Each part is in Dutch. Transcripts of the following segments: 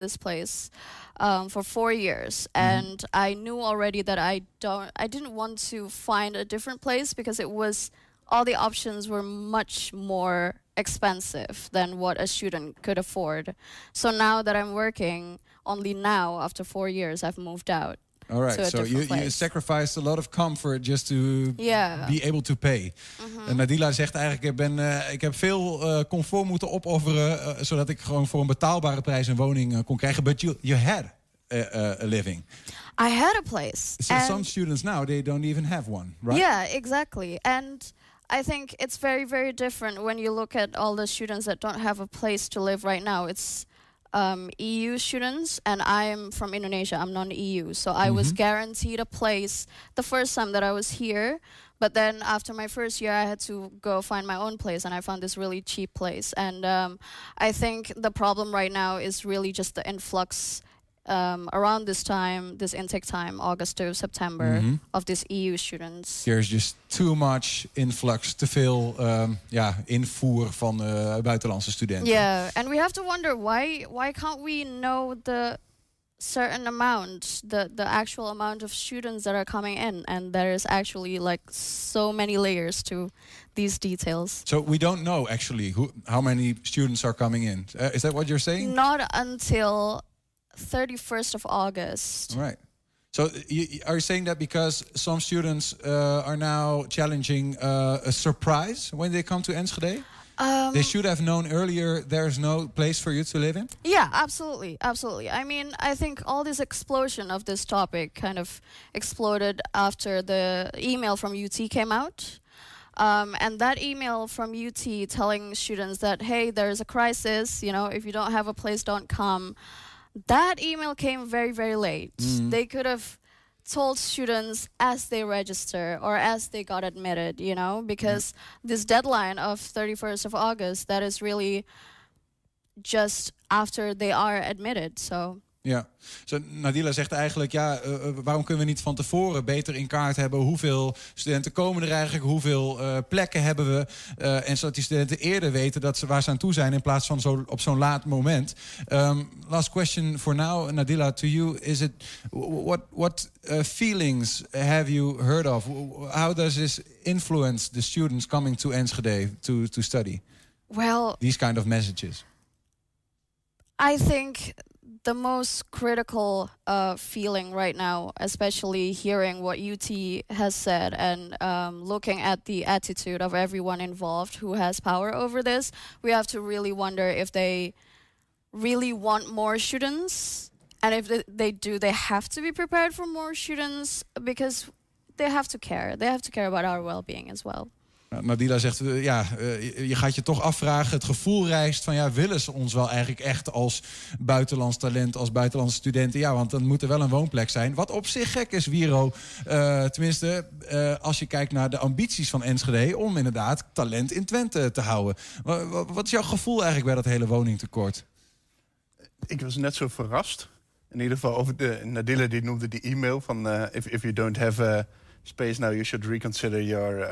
this place um, for four years, Mm-hmm. and I knew already that I don't, I didn't want to find a different place because it was all the options were much more expensive than what a student could afford. So now that I'm working, only now after four years, I've moved out. All right, so you, you sacrificed a lot of comfort just to Yeah. be able to pay. Mhm. En Nadila zegt eigenlijk, ik, ben, eh, ik heb veel eh, comfort moeten opofferen... eh, zodat ik gewoon voor een betaalbare prijs een woning kon krijgen. But you, you had a, a, a living. I had a place. So and- some students now, they don't even have one, right? Yeah, exactly. And I think it's very, very different when you look at all the students that don't have a place to live right now. It's um, EU students, and I'm from Indonesia. I'm non EU. So I was Mhm. guaranteed a place the first time that I was here. But then after my first year, I had to go find my own place, and I found this really cheap place. And um, I think the problem right now is really just the influx. Um, around this time, this intake time, August to September, Mhm. of these EU students. There's just too much influx, te veel ehm, ja, invoer van eh, buitenlandse studenten. Yeah, and we have to wonder why why can't we know the certain amount, the the actual amount of students that are coming in, and there is actually like so many layers to these details. So we don't know actually who, how many students are coming in. Uh, is that what you're saying? Not until 31st of August. Right. So you, you- are you saying that because some students uh, are now challenging uh, a surprise when they come to Enschede? Um, they should have known earlier there's no place for you to live in? Yeah, absolutely, absolutely. I mean, I think all this explosion of this topic kind of exploded after the email from UT came out. Um, and that email from UT telling students that, hey, there's a crisis, you know, if you don't have a place, don't come. That email came very, very late. Mhm. They could have told students as they register or as they got admitted, you know, because this deadline of 31st of August, that is really just after they are admitted. So Ja, zo, Nadila zegt eigenlijk, ja, eh, eh, waarom kunnen we niet van tevoren beter in kaart hebben hoeveel studenten komen er eigenlijk, hoeveel eh, plekken hebben we, eh, en zodat die studenten eerder weten dat ze waar ze aan toe zijn in plaats van zo, op zo'n laat moment. Um, last question for now, Nadila, to you, is it what what uh, feelings have you heard of? How does this influence the students coming to Enschede to to study well, these kind of messages? I think the most critical uh, feeling right now, especially hearing what UT has said and um, looking at the attitude of everyone involved who has power over this, we have to really wonder if they really want more students. And if they, they do, they have to be prepared for more students because they have to care. They have to care about our well being as well. Nou, Nadila zegt, eh, ja, eh, je- gaat je toch afvragen. Het gevoel rijst van, ja, willen ze ons wel eigenlijk echt als buitenlands talent, als buitenlandse studenten? Ja, want dan moet er wel een woonplek zijn. Wat op zich gek is, Wiro. Eh, tenminste, als je kijkt naar de ambities van Enschede om inderdaad talent in Twente te houden. Wa- wa- Wat is jouw gevoel eigenlijk bij dat hele woningtekort? Ik was net zo verrast. In ieder geval over de Nadilla die noemde die e-mail van if, if you don't have space now you should reconsider your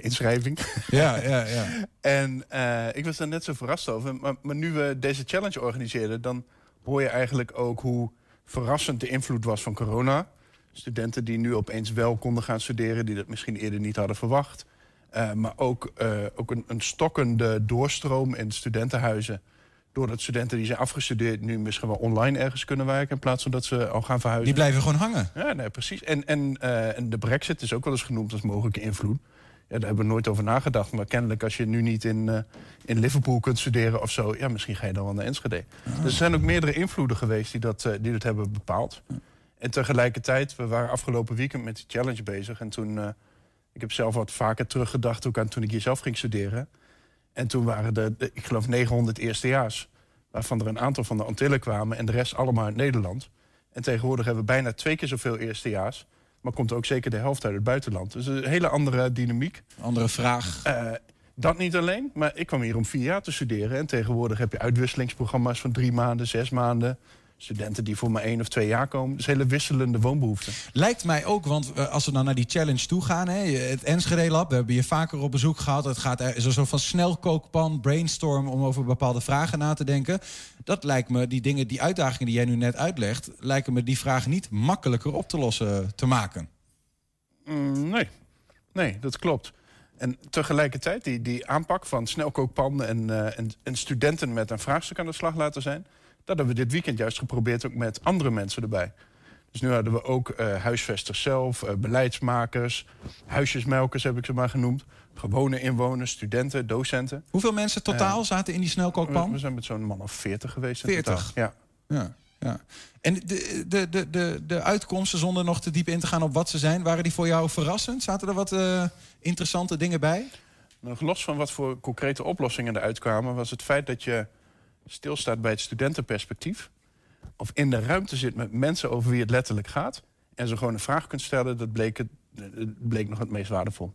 inschrijving. Ja, ja, ja. En eh, ik was daar net zo verrast over. Maar, maar nu we deze challenge organiseerden, dan hoor je eigenlijk ook hoe verrassend de invloed was van corona. Studenten die nu opeens wel konden gaan studeren, die dat misschien eerder niet hadden verwacht. Eh, maar ook, eh, ook een, een stokkende doorstroom in studentenhuizen. Doordat studenten die zijn afgestudeerd nu misschien wel online ergens kunnen werken... in plaats van dat ze al gaan verhuizen. Die blijven gewoon hangen. Ja, nee, precies. En, en, en de brexit is ook wel eens genoemd als mogelijke invloed. Ja, daar hebben we nooit over nagedacht. Maar kennelijk als je nu niet in, eh, in Liverpool kunt studeren of zo... ja, misschien ga je dan wel naar Enschede. Dus er zijn ook meerdere invloeden geweest die dat, eh, die dat hebben bepaald. En tegelijkertijd, we waren afgelopen weekend met die challenge bezig. En toen, eh, ik heb zelf wat vaker teruggedacht ook aan toen ik hier zelf ging studeren. En toen waren er, de, ik geloof, 900 eerstejaars. Waarvan er een aantal van de Antillen kwamen en de rest allemaal uit Nederland. En tegenwoordig hebben we bijna twee keer zoveel eerstejaars. Maar komt ook zeker de helft uit het buitenland. Dus een hele andere dynamiek. Andere vraag. Eh, dat niet alleen, maar ik kwam hier om vier jaar te studeren. En tegenwoordig heb je uitwisselingsprogramma's van drie maanden, zes maanden. Studenten die voor maar één of twee jaar komen. Dus hele wisselende woonbehoeften. Lijkt mij ook, want uh, als we dan naar die challenge toe gaan, hè, het Enschede Lab, we hebben je vaker op bezoek gehad. Het gaat er is een soort van snelkookpan, brainstorm om over bepaalde vragen na te denken. Dat lijkt me, die dingen, die uitdagingen die jij nu net uitlegt, lijken me die vragen niet makkelijker op te lossen te maken. Mm, nee, nee, dat klopt. En tegelijkertijd die, die aanpak van snelkookpannen en, uh, en, en studenten met een vraagstuk aan de slag laten zijn dat hebben we dit weekend juist geprobeerd ook met andere mensen erbij. Dus nu hadden we ook uh, huisvesters zelf, uh, beleidsmakers, huisjesmelkers heb ik ze maar genoemd. Gewone inwoners, studenten, docenten. Hoeveel mensen totaal zaten in die snelkookpan? We, we zijn met zo'n man of 40 geweest. 40? Ja. ja. Ja. En de, de, de, de, de uitkomsten, zonder nog te diep in te gaan op wat ze zijn, waren die voor jou verrassend? Zaten er wat uh, interessante dingen bij? Nog los van wat voor concrete oplossingen eruit kwamen, was het feit dat je stilstaat bij het studentenperspectief... of in de ruimte zit met mensen over wie het letterlijk gaat... en ze gewoon een vraag kunt stellen, dat bleek, het, bleek nog het meest waardevol.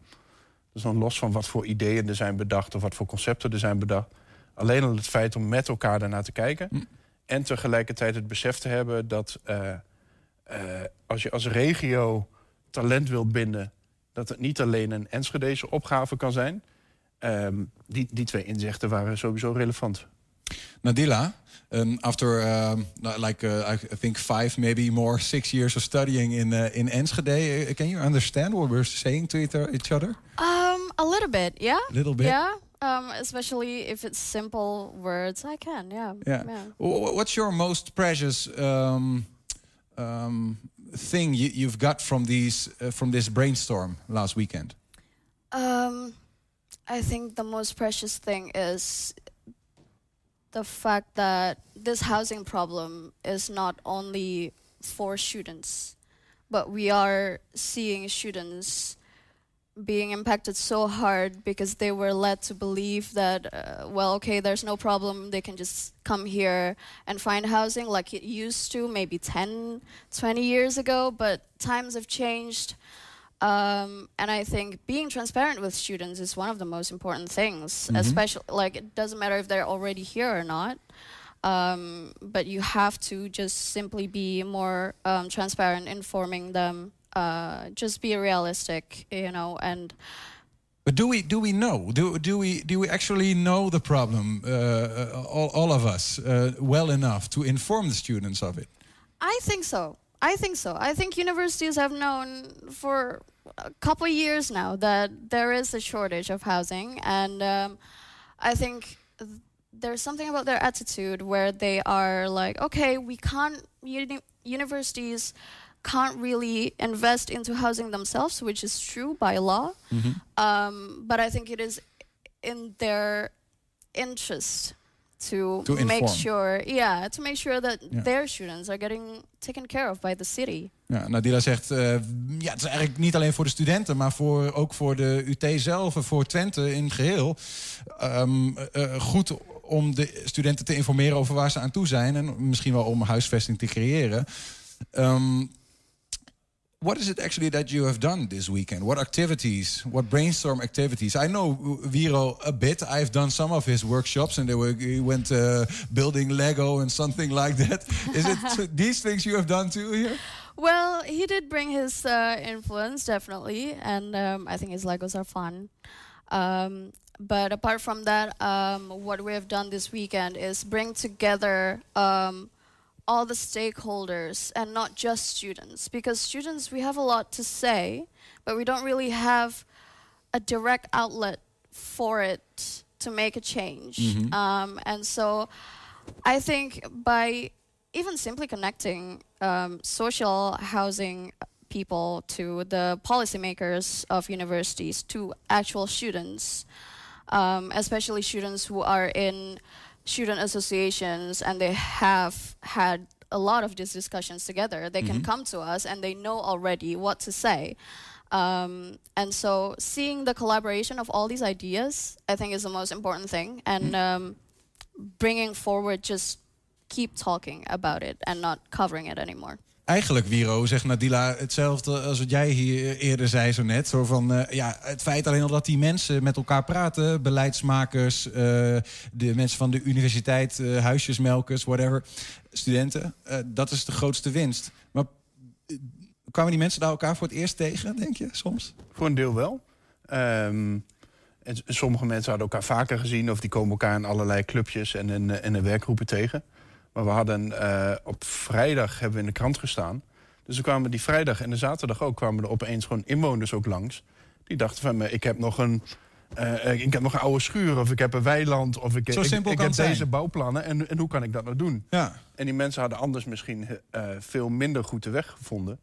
Dus dan los van wat voor ideeën er zijn bedacht... of wat voor concepten er zijn bedacht... alleen al het feit om met elkaar daarnaar te kijken... Hm. en tegelijkertijd het besef te hebben dat uh, uh, als je als regio talent wilt binden... dat het niet alleen een Enschedese opgave kan zijn... Um, die, die twee inzichten waren sowieso relevant. Nadila, um, after um, like uh, I think five, maybe more, six years of studying in uh, in Enschede, uh, can you understand what we're saying to each other? Um, a little bit, yeah. A little bit, yeah. Um, especially if it's simple words, I can, yeah. Yeah. yeah. What's your most precious um, um, thing you, you've got from these uh, from this brainstorm last weekend? Um, I think the most precious thing is the fact that this housing problem is not only for students, but we are seeing students being impacted so hard because they were led to believe that, uh, well, okay, there's no problem, they can just come here and find housing like it used to maybe 10, 20 years ago, but times have changed. Um, and I think being transparent with students is one of the most important things, mm-hmm. especially like it doesn't matter if they're already here or not. Um, but you have to just simply be more um, transparent, informing them. Uh, just be realistic, you know, and. But do we do we know do do we do we actually know the problem uh, uh all, all of us uh, well enough to inform the students of it? I think so. I think so. I think universities have known for a couple years now that there is a shortage of housing, and um, I think th there's something about their attitude where they are like, okay, we can't. Uni universities can't really invest into housing themselves, which is true by law. Mm -hmm. um, but I think it is in their interest to, to make inform. sure, yeah, to make sure that yeah. their students are getting taken care of by the city. Ja, Nadila zegt, uh, ja, het is eigenlijk niet alleen voor de studenten, maar voor, ook voor de UT zelf en voor Twente in het geheel. Um, uh, goed om de studenten te informeren over waar ze aan toe zijn en misschien wel om huisvesting te creëren. Um, what is it actually that you have done this weekend? What activities? What brainstorm activities? I know Viro a bit. I've done some of his workshops, and they were he went uh, building Lego and something like that. Is it these things you have done too here? Well, he did bring his uh, influence definitely, and um, I think his Legos are fun. Um, but apart from that, um, what we have done this weekend is bring together um, all the stakeholders and not just students because students we have a lot to say but we don't really have a direct outlet for it to make a change mm-hmm. um, and so i think by even simply connecting um, social housing people to the policymakers of universities to actual students um, especially students who are in student associations and they have had a lot of these discussions together. They mm-hmm. can come to us and they know already what to say. Um, and so seeing the collaboration of all these ideas, I think is the most important thing. And mm. um, bringing forward just keep talking about it and not covering it anymore. Eigenlijk, Wiro, zegt Nadila hetzelfde als wat jij hier eerder zei zo net. Zo van, eh, ja, het feit alleen al dat die mensen met elkaar praten... beleidsmakers, eh, de mensen van de universiteit, eh, huisjesmelkers, whatever... studenten, dat is de grootste winst. Maar kwamen die mensen daar elkaar voor het eerst tegen, denk je, soms? Voor een deel wel. Ehm, en sommige mensen hadden elkaar vaker gezien... of die komen elkaar in allerlei clubjes en in in werkgroepen tegen. Maar we hadden eh, op vrijdag hebben we in de krant gestaan. Dus er kwamen die vrijdag en de zaterdag ook... kwamen er opeens gewoon inwoners ook langs. Die dachten van, me, ik heb nog een... eh, ik heb nog een oude schuur, of ik heb een weiland, of ik, Zo ik, heb zijn. deze bouwplannen. En, en hoe kan ik dat nou doen? Ja. En die mensen hadden anders misschien eh, veel minder goed de weg gevonden.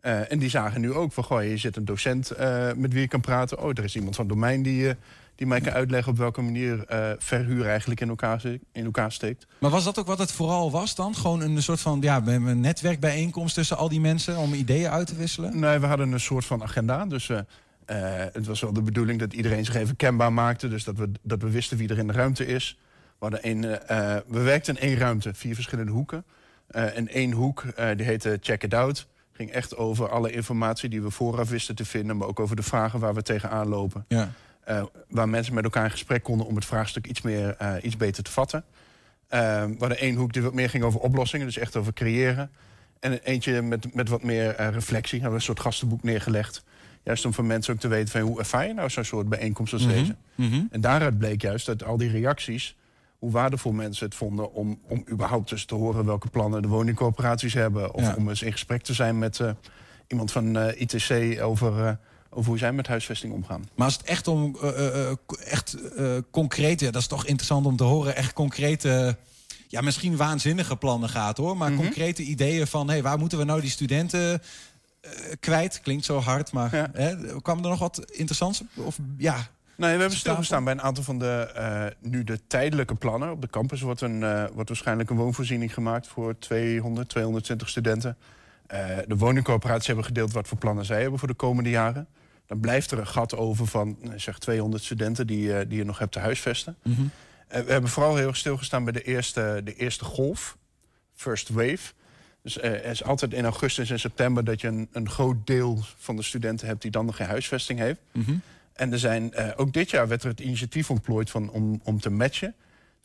Eh, en die zagen nu ook van, goh, hier zit een docent eh, met wie je kan praten. Oh, er is iemand van domein die, eh, die mij kan uitleggen... op welke manier eh, verhuur eigenlijk in elkaar, in elkaar steekt. Maar was dat ook wat het vooral was dan? Gewoon een soort van ja, een netwerkbijeenkomst tussen al die mensen... om ideeën uit te wisselen? Nee, we hadden een soort van agenda. Dus eh, eh, het was wel de bedoeling dat iedereen zich even kenbaar maakte. Dus dat we, dat we wisten wie er in de ruimte is. We, hadden we werkten in één ruimte, vier verschillende hoeken. En één hoek, die heette Check It Out. Ging echt over alle informatie die we vooraf wisten te vinden... maar ook over de vragen waar we tegenaan lopen. Ja. Eh, waar mensen met elkaar in gesprek konden om het vraagstuk iets, meer, eh, iets beter te vatten. Eh, we hadden één hoek die wat meer ging over oplossingen, dus echt over creëren. En eentje met, met wat meer eh, reflectie. Hebben we een soort gastenboek neergelegd. Juist om voor mensen ook te weten van hoe ervaar je nou zo'n soort bijeenkomst als deze. Mhm. En daaruit bleek juist dat al die reacties, hoe waardevol mensen het vonden om, om überhaupt dus te horen welke plannen de woningcorporaties hebben. Of Ja. om eens in gesprek te zijn met iemand van ITC over, over hoe zij met huisvesting omgaan. Maar als het echt om eh, eh, eh, echt concrete, dat is toch interessant om te horen, echt concrete, ja, misschien waanzinnige plannen gaat hoor, maar Mhm. concrete ideeën van, hé, waar moeten we nou die studenten kwijt? Klinkt zo hard, maar Ja. hè, kwam er nog wat interessants? Of ja, Nee, we hebben stilgestaan bij een aantal van de, nu de tijdelijke plannen. Op de campus wordt, een, wordt waarschijnlijk een woonvoorziening gemaakt voor 200, 220 studenten. Eh, de woningcorporaties hebben gedeeld wat voor plannen zij hebben voor de komende jaren. Dan blijft er een gat over van nou, zeg 200 studenten die, eh, die je nog hebt te huisvesten. Mhm. Eh, we hebben vooral heel erg stilgestaan bij de eerste, de eerste golf, first wave. Dus eh, er is altijd in augustus en september dat je een, een groot deel van de studenten hebt die dan nog geen huisvesting heeft. Mhm. En er zijn, eh, ook dit jaar werd er het initiatief ontplooid van, om, om te matchen.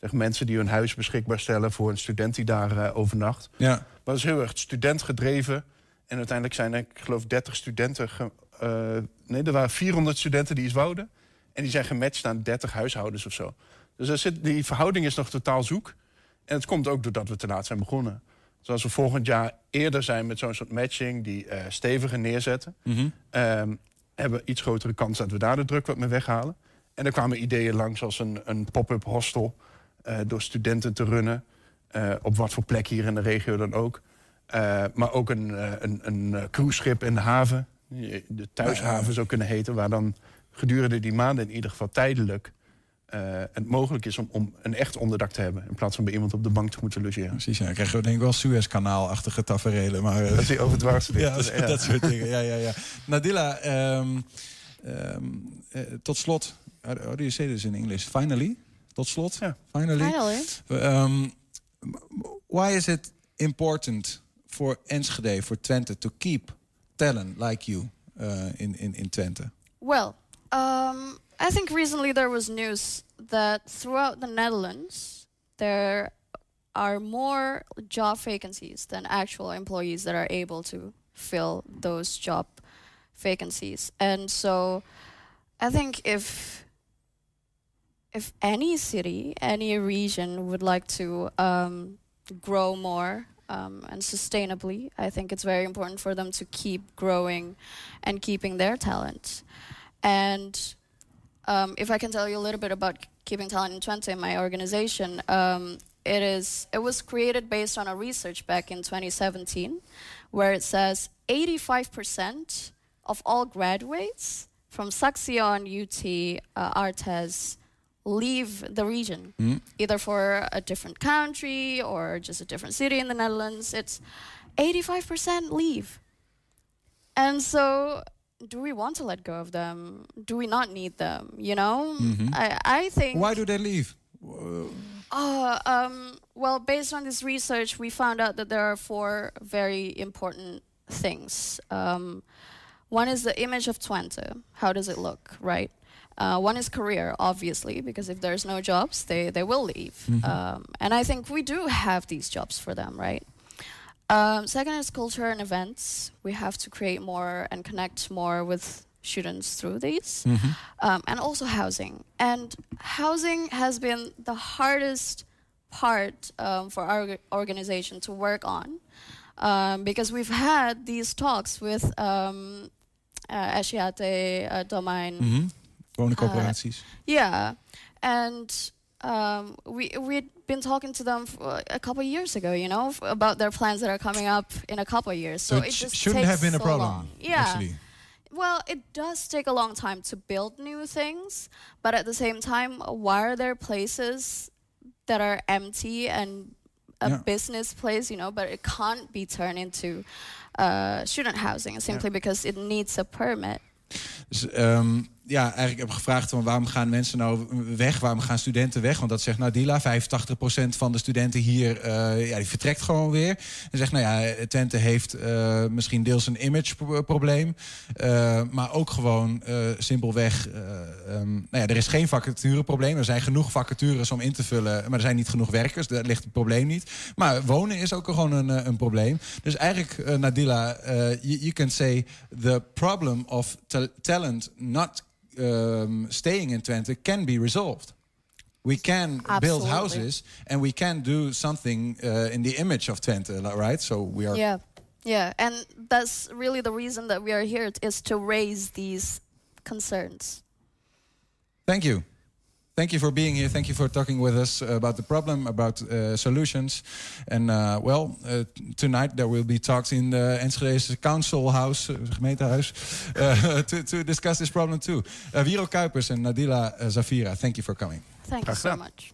Zeg, mensen die hun huis beschikbaar stellen voor een student die daar eh, overnacht. ja. Maar dat is heel erg studentgedreven. En uiteindelijk zijn er, ik geloof, 30 studenten. ge- eh, nee, er waren 400 studenten die iets wouden. En die zijn gematcht aan 30 huishoudens of zo. Dus er zit, die verhouding is nog totaal zoek. En het komt ook doordat we te laat zijn begonnen. Dus als we volgend jaar eerder zijn met zo'n soort matching... die eh, steviger neerzetten... Mhm. ehm, hebben we iets grotere kans dat we daar de druk wat mee weghalen. En er kwamen ideeën langs als een, een pop-up hostel... eh, door studenten te runnen. Eh, op wat voor plek hier in de regio dan ook. Eh, maar ook een, eh, een, een cruiseschip in de haven. De thuishaven zou kunnen heten. Waar dan gedurende die maanden in ieder geval tijdelijk... eh, het mogelijk is om, om een echt onderdak te hebben... in plaats van bij iemand op de bank te moeten logeren. Precies, ja. Dan krijgen we denk ik wel Suezkanaal-achtige taferelen. Maar, eh, Dat hij over het dwars ligt. ja, dat soort dingen. Ja, ja, ja. Nadila, ehm, ehm, eh, tot slot. How how do you say this in English? Finally? Tot slot? Ja. Finally? Finally. Um, why is it important for Enschede, for Twente, to keep talent like you uh, in, in, in Twente? Well, um, I think recently there was news that throughout the Netherlands there are more job vacancies than actual employees that are able to fill those job vacancies. And so I think if if any city, any region would like to um, grow more um, and sustainably, I think it's very important for them to keep growing and keeping their talent. And um, if I can tell you a little bit about keeping talent in Twente, my organization, um, it is it was created based on a research back in 2017, where it says 85% of all graduates from Saxion, UT, uh, Artes leave the region, Hmm? either for a different country or just a different city in the Netherlands. It's 85% leave. And so, do we want to let go of them? Do we not need them? You know, Mhm. I, I think. Why do they leave? Uh, um, well, based on this research, we found out that there are four very important things. Um, one is the image of Twente. How does it look, right? Uh, one is career, obviously, because if there's no jobs, they, they will leave. Um, and I think we do have these jobs for them, right? Um, second is culture and events. We have to create more and connect more with students through these. Um, and also housing. And housing has been the hardest part um, for our organization to work on um, because we've had these talks with um, uh, Asciate, uh, Domain, Mhm. Woningcorporaties. yeah, and um, we we'd been talking to them a couple of years ago, you know, about their plans that are coming up in a couple of years. So, so it it sh- shouldn't have been a so problem. long. Yeah. Actually. Well, it does take a long time to build new things, but at the same time, why are there places that are empty and a Yeah. business place, you know, but it can't be turned into uh, student housing simply because it needs a permit? Dus ehm, ja, eigenlijk heb gevraagd van waarom gaan mensen nou weg? Waarom gaan studenten weg? Want dat zegt Nadila, 85% van de studenten hier, eh, ja, die vertrekt gewoon weer. En zegt, nou ja, Twente heeft eh, misschien deels een imageprobleem. eh maar ook gewoon simpelweg, eh, ehm, nou ja, er is geen vacatureprobleem. Er zijn genoeg vacatures om in te vullen, maar er zijn niet genoeg werkers. Daar ligt het probleem niet. Maar wonen is ook gewoon een, een probleem. Dus eigenlijk, Nadila, you, can say the problem of ta- talent not um, staying in Twente can be resolved. We can build houses and we can do something uh, in the image of Twente, right? So we are. Yeah, yeah, and that's really the reason that we are here is to raise these concerns. Thank you. Thank you for being here. Thank you for talking with us about the problem, about uh, solutions. And uh, well, uh, tonight there will be talks in the Enschede's Council House, uh, gemeentehuis, uh, to, to discuss this problem too. Uh, Wiro Kuipers and Nadila uh, Zafira, thank you for coming. Thank you so much.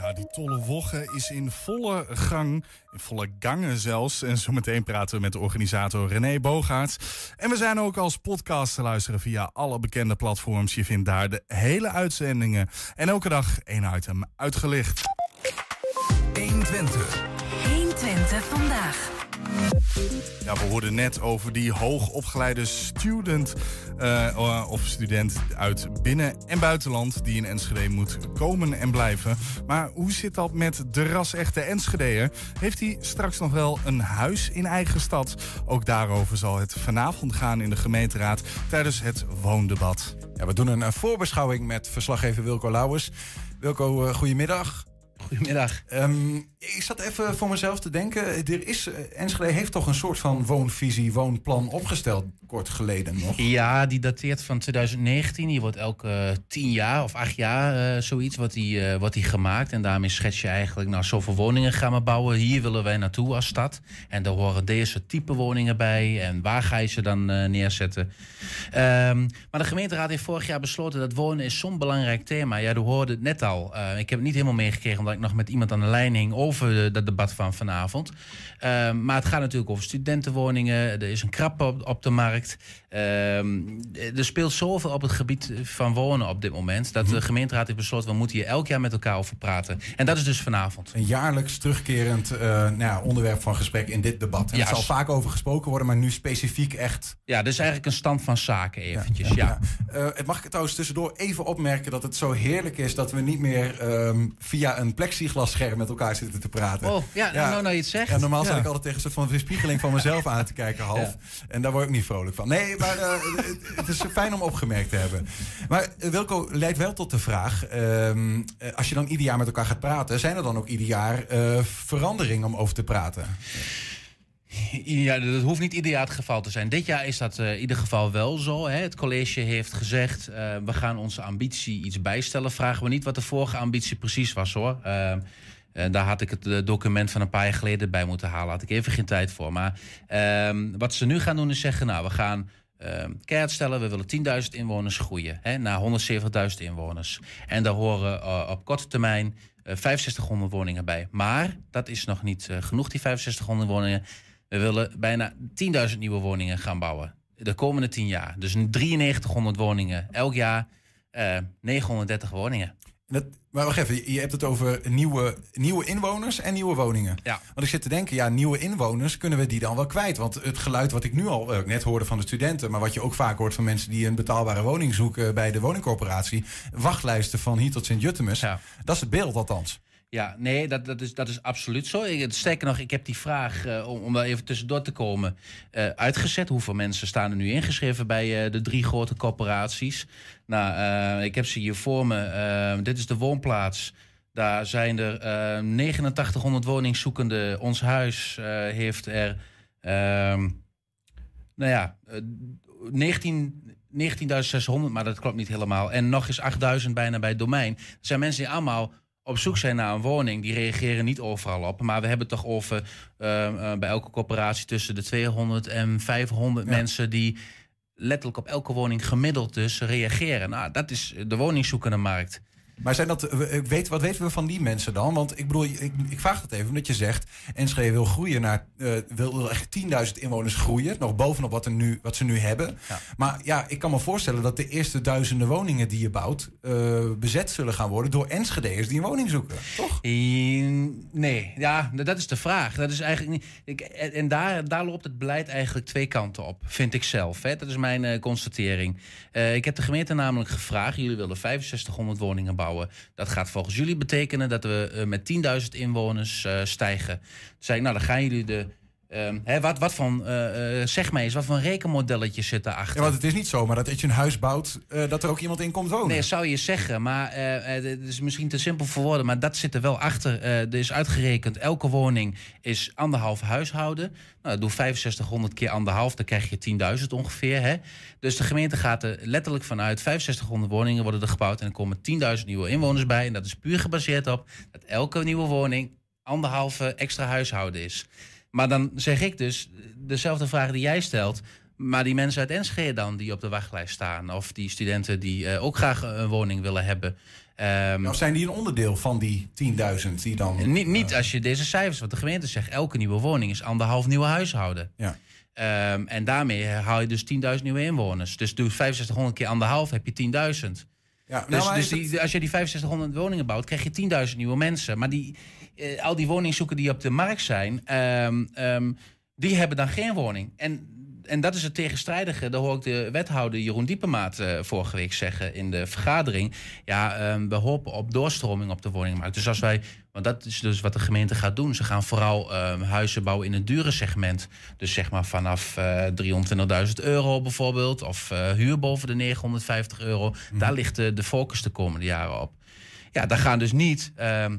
Ja, die tolle wogge is in volle gang, in volle gangen zelfs. En zometeen praten we met de organisator René Bogaerts. En we zijn ook als podcast te luisteren via alle bekende platforms. Je vindt daar de hele uitzendingen. En elke dag één item uitgelicht. 120. 120 vandaag. Ja, we hoorden net over die hoogopgeleide student eh, of student uit binnen- en buitenland die in Enschede moet komen en blijven. Maar hoe zit dat met de ras-echte Enschedeër? Heeft hij straks nog wel een huis in eigen stad? Ook daarover zal het vanavond gaan in de gemeenteraad tijdens het woondebat. Ja, we doen een eh, voorbeschouwing met verslaggever Wilco Lauwers. Wilco, eh, goedemiddag. Goedemiddag. Ehm, ik zat even voor mezelf te denken. Er is, eh, Enschede heeft toch een soort van woonvisie, woonplan opgesteld, kort geleden nog. Ja, die dateert van 2019. Die wordt elke tien jaar of acht jaar eh, zoiets wordt die, eh, wordt die gemaakt. En daarmee schets je eigenlijk, nou, zoveel woningen gaan we bouwen. Hier willen wij naartoe als stad. En daar horen deze type woningen bij. En waar ga je ze dan neerzetten? Ehm, maar de gemeenteraad heeft vorig jaar besloten dat wonen is zo'n belangrijk thema. Ja, u hoorde het net al. Ik heb het niet helemaal meegekregen omdat ik nog met iemand aan de over eh, dat debat van vanavond. Ehm, maar het gaat natuurlijk over studentenwoningen. Er is een krap op, op de markt. Ehm, er speelt zoveel op het gebied van wonen op dit moment. Dat de gemeenteraad heeft besloten, we moeten hier elk jaar met elkaar over praten. En dat is dus vanavond. Een jaarlijks terugkerend eh, nou ja, onderwerp van gesprek in dit debat. En Ja, er zal vaak over gesproken worden, maar nu specifiek echt. Ja, dus eigenlijk een stand van zaken eventjes. Ja, Eh, het mag ik trouwens tussendoor even opmerken dat het zo heerlijk is dat we niet meer ehm, via een plexiglasscherm met elkaar zitten te praten. Oh, ja, nou, nou je het zegt. Ja, normaal Ja. ik altijd tegen een soort van weerspiegeling van mezelf aan te kijken, half. En daar word ik niet vrolijk van. Nee, maar eh, het, het is fijn om opgemerkt te hebben. Maar eh, Wilco leidt wel tot de vraag: ehm, eh, als je dan ieder jaar met elkaar gaat praten, zijn er dan ook ieder jaar veranderingen om over te praten? Ja, dat hoeft niet ieder jaar het geval te zijn. Dit jaar is dat in ieder geval wel zo. Hè. Het college heeft gezegd, we gaan onze ambitie iets bijstellen. Vragen we niet wat de vorige ambitie precies was hoor. Eh, eh, daar had ik het eh, document van een paar jaar geleden bij moeten halen. Had ik even geen tijd voor. Maar ehm, wat ze nu gaan doen is zeggen, nou we gaan keihard stellen. We willen 10.000 inwoners groeien hè, naar 170.000 inwoners. En daar horen eh, op korte termijn eh 6500 woningen bij. Maar dat is nog niet genoeg, die 6500 woningen. We willen bijna 10.000 nieuwe woningen gaan bouwen. De komende 10 jaar. Dus 9300 woningen elk jaar. eh 930 woningen. Dat, maar wacht even, je hebt het over nieuwe, nieuwe inwoners en nieuwe woningen. Ja. Want ik zit te denken, ja, nieuwe inwoners, kunnen we die dan wel kwijt? Want het geluid wat ik nu al eh, net hoorde van de studenten... maar wat je ook vaak hoort van mensen die een betaalbare woning zoeken... bij de woningcorporatie, wachtlijsten van hier tot Sint-Juttemus. Ja. Dat is het beeld althans. Ja, nee, dat, dat, is, dat is absoluut zo. Sterker nog, ik heb die vraag, eh, om, om daar even tussendoor te komen, eh, uitgezet. Hoeveel mensen staan er nu ingeschreven bij eh, de drie grote corporaties? Nou, ik heb ze hier voor me. Dit is de woonplaats. Daar zijn er eh 8900 woningzoekenden. Ons huis heeft er, ehm, nou ja, eh, 19... 19.600, maar dat klopt niet helemaal. En nog eens 8.000 bijna bij het domein. Er zijn mensen die allemaal op zoek zijn naar een woning. Die reageren niet overal op. Maar we hebben toch over eh, eh, bij elke corporatie tussen de 200 en 500 Ja. mensen die letterlijk op elke woning gemiddeld dus reageren. Nou, dat is de woningzoekende markt. Maar zijn dat, weet, wat weten we van die mensen dan? Want ik bedoel, ik, ik vraag het even omdat je zegt... Enschede wil groeien naar, eh, wil, echt 10.000 inwoners groeien. Nog bovenop wat, er nu, wat ze nu hebben. Ja. Maar ja, ik kan me voorstellen dat de eerste duizenden woningen die je bouwt... eh, bezet zullen gaan worden door Enschede'ers die een woning zoeken. Toch? Nee, ja, dat is de vraag. Dat is eigenlijk niet. Ik, en daar, daar loopt het beleid eigenlijk twee kanten op, vind ik zelf. Hè. Dat is mijn eh, constatering. Ik heb de gemeente namelijk gevraagd: jullie willen 6500 woningen bouwen. Dat gaat volgens jullie betekenen dat we eh, met 10.000 inwoners eh, stijgen. Toen zei ik, nou, dan gaan jullie de. Ehm, hè, wat, wat van, eh, eh, zeg maar eens, wat voor een rekenmodelletje zit daarachter? Ja, want het is niet zomaar dat als je een huis bouwt... eh, dat er ook iemand in komt wonen. Nee, zou je zeggen, maar het is misschien te simpel voor woorden, maar dat zit er wel achter. Er is uitgerekend, elke woning is anderhalf huishouden. Nou, doe 6500 keer anderhalf, dan krijg je 10.000 ongeveer. Hè? Dus de gemeente gaat er letterlijk vanuit 6500 woningen worden er gebouwd en er komen 10.000 nieuwe inwoners bij. En dat is puur gebaseerd op dat elke nieuwe woning anderhalve extra huishouden is. Maar dan zeg ik dus dezelfde vraag die jij stelt. Maar die mensen uit Enschede dan, die op de wachtlijst staan... of die studenten die eh, ook graag een woning willen hebben... ehm, Of zijn die een onderdeel van die 10.000 die dan... niet, niet als je deze cijfers, wat de gemeente zegt... elke nieuwe woning is anderhalf nieuwe huishouden. Ja. Ehm, en daarmee haal je dus 10.000 nieuwe inwoners. Dus doe 6500 keer anderhalf, heb je 10.000. Ja, nou, Dus, maar dus die, als je die 6500 woningen bouwt, krijg je 10.000 nieuwe mensen. Maar die, eh, al die woningzoeken die op de markt zijn, ehm, ehm, die hebben dan geen woning. En, en dat is het tegenstrijdige. Daar hoor ik de wethouder Jeroen Diepemaat eh, vorige week zeggen in de vergadering. Ja, ehm, we hopen op doorstroming op de woningmarkt. Dus als wij, want dat is dus wat de gemeente gaat doen. Ze gaan vooral ehm, huizen bouwen in het dure segment. Dus zeg maar vanaf eh 320.000 euro bijvoorbeeld. Of eh, huur boven de 950 euro. Daar ligt de, de focus de komende jaren op. Ja, daar gaan dus niet. ehm,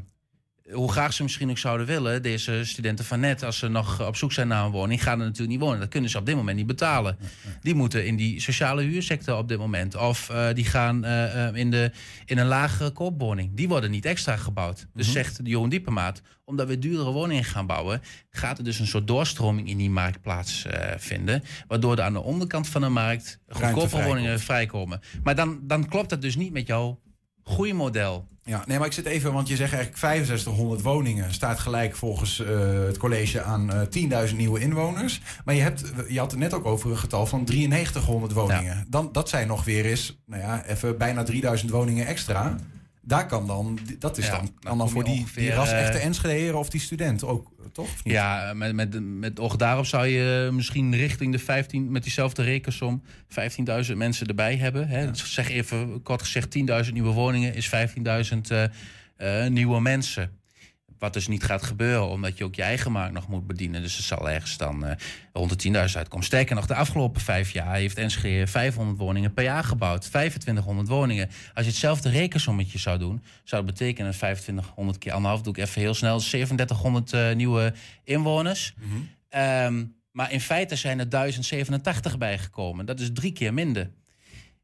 hoe graag ze misschien ook zouden willen, deze studenten van net, als ze nog op zoek zijn naar een woning, gaan er natuurlijk niet wonen. Dat kunnen ze op dit moment niet betalen. Die moeten in die sociale huursector op dit moment. Of eh, die gaan eh, eh, in, de, in een lagere koopwoning. Die worden niet extra gebouwd. Dus zegt Jeroen Diepemaat, omdat we duurdere woningen gaan bouwen, gaat er dus een soort doorstroming in die markt plaatsvinden. waardoor er aan de onderkant van de markt goedkope woningen vrijkomen. Maar dan, dan klopt dat dus niet met jouw groeimodel. Ja, nee, maar ik zit even, want je zegt eigenlijk 6500 woningen staat gelijk volgens eh, het college aan eh 10.000 nieuwe inwoners. Maar je, hebt, je had het net ook over een getal van 9300 woningen. Dan, dat zijn nog weer eens, nou ja, even bijna 3000 woningen extra. Daar kan dan, dat is Ja, dan, dan kan dan kom voor die, ongeveer, die ras echte eh, Enschede of die student ook, toch? Ja, met, met, met oog daarop zou je misschien richting de 15, met diezelfde rekensom, 15.000 mensen erbij hebben. Hè. Zeg even kort gezegd, 10.000 nieuwe woningen is 15.000 eh, eh, nieuwe mensen. Wat dus niet gaat gebeuren, omdat je ook je eigen markt nog moet bedienen. Dus het zal ergens dan eh, rond de 10.000 uitkomen. Sterker nog, de afgelopen vijf jaar heeft Enschede 500 woningen per jaar gebouwd. 2500 woningen. Als je hetzelfde rekensommetje zou doen, zou dat betekenen 2500 keer anderhalf, doe ik even heel snel, 3700 eh, nieuwe inwoners. Ehm, maar in feite zijn er 1087 bijgekomen. Dat is drie keer minder. nou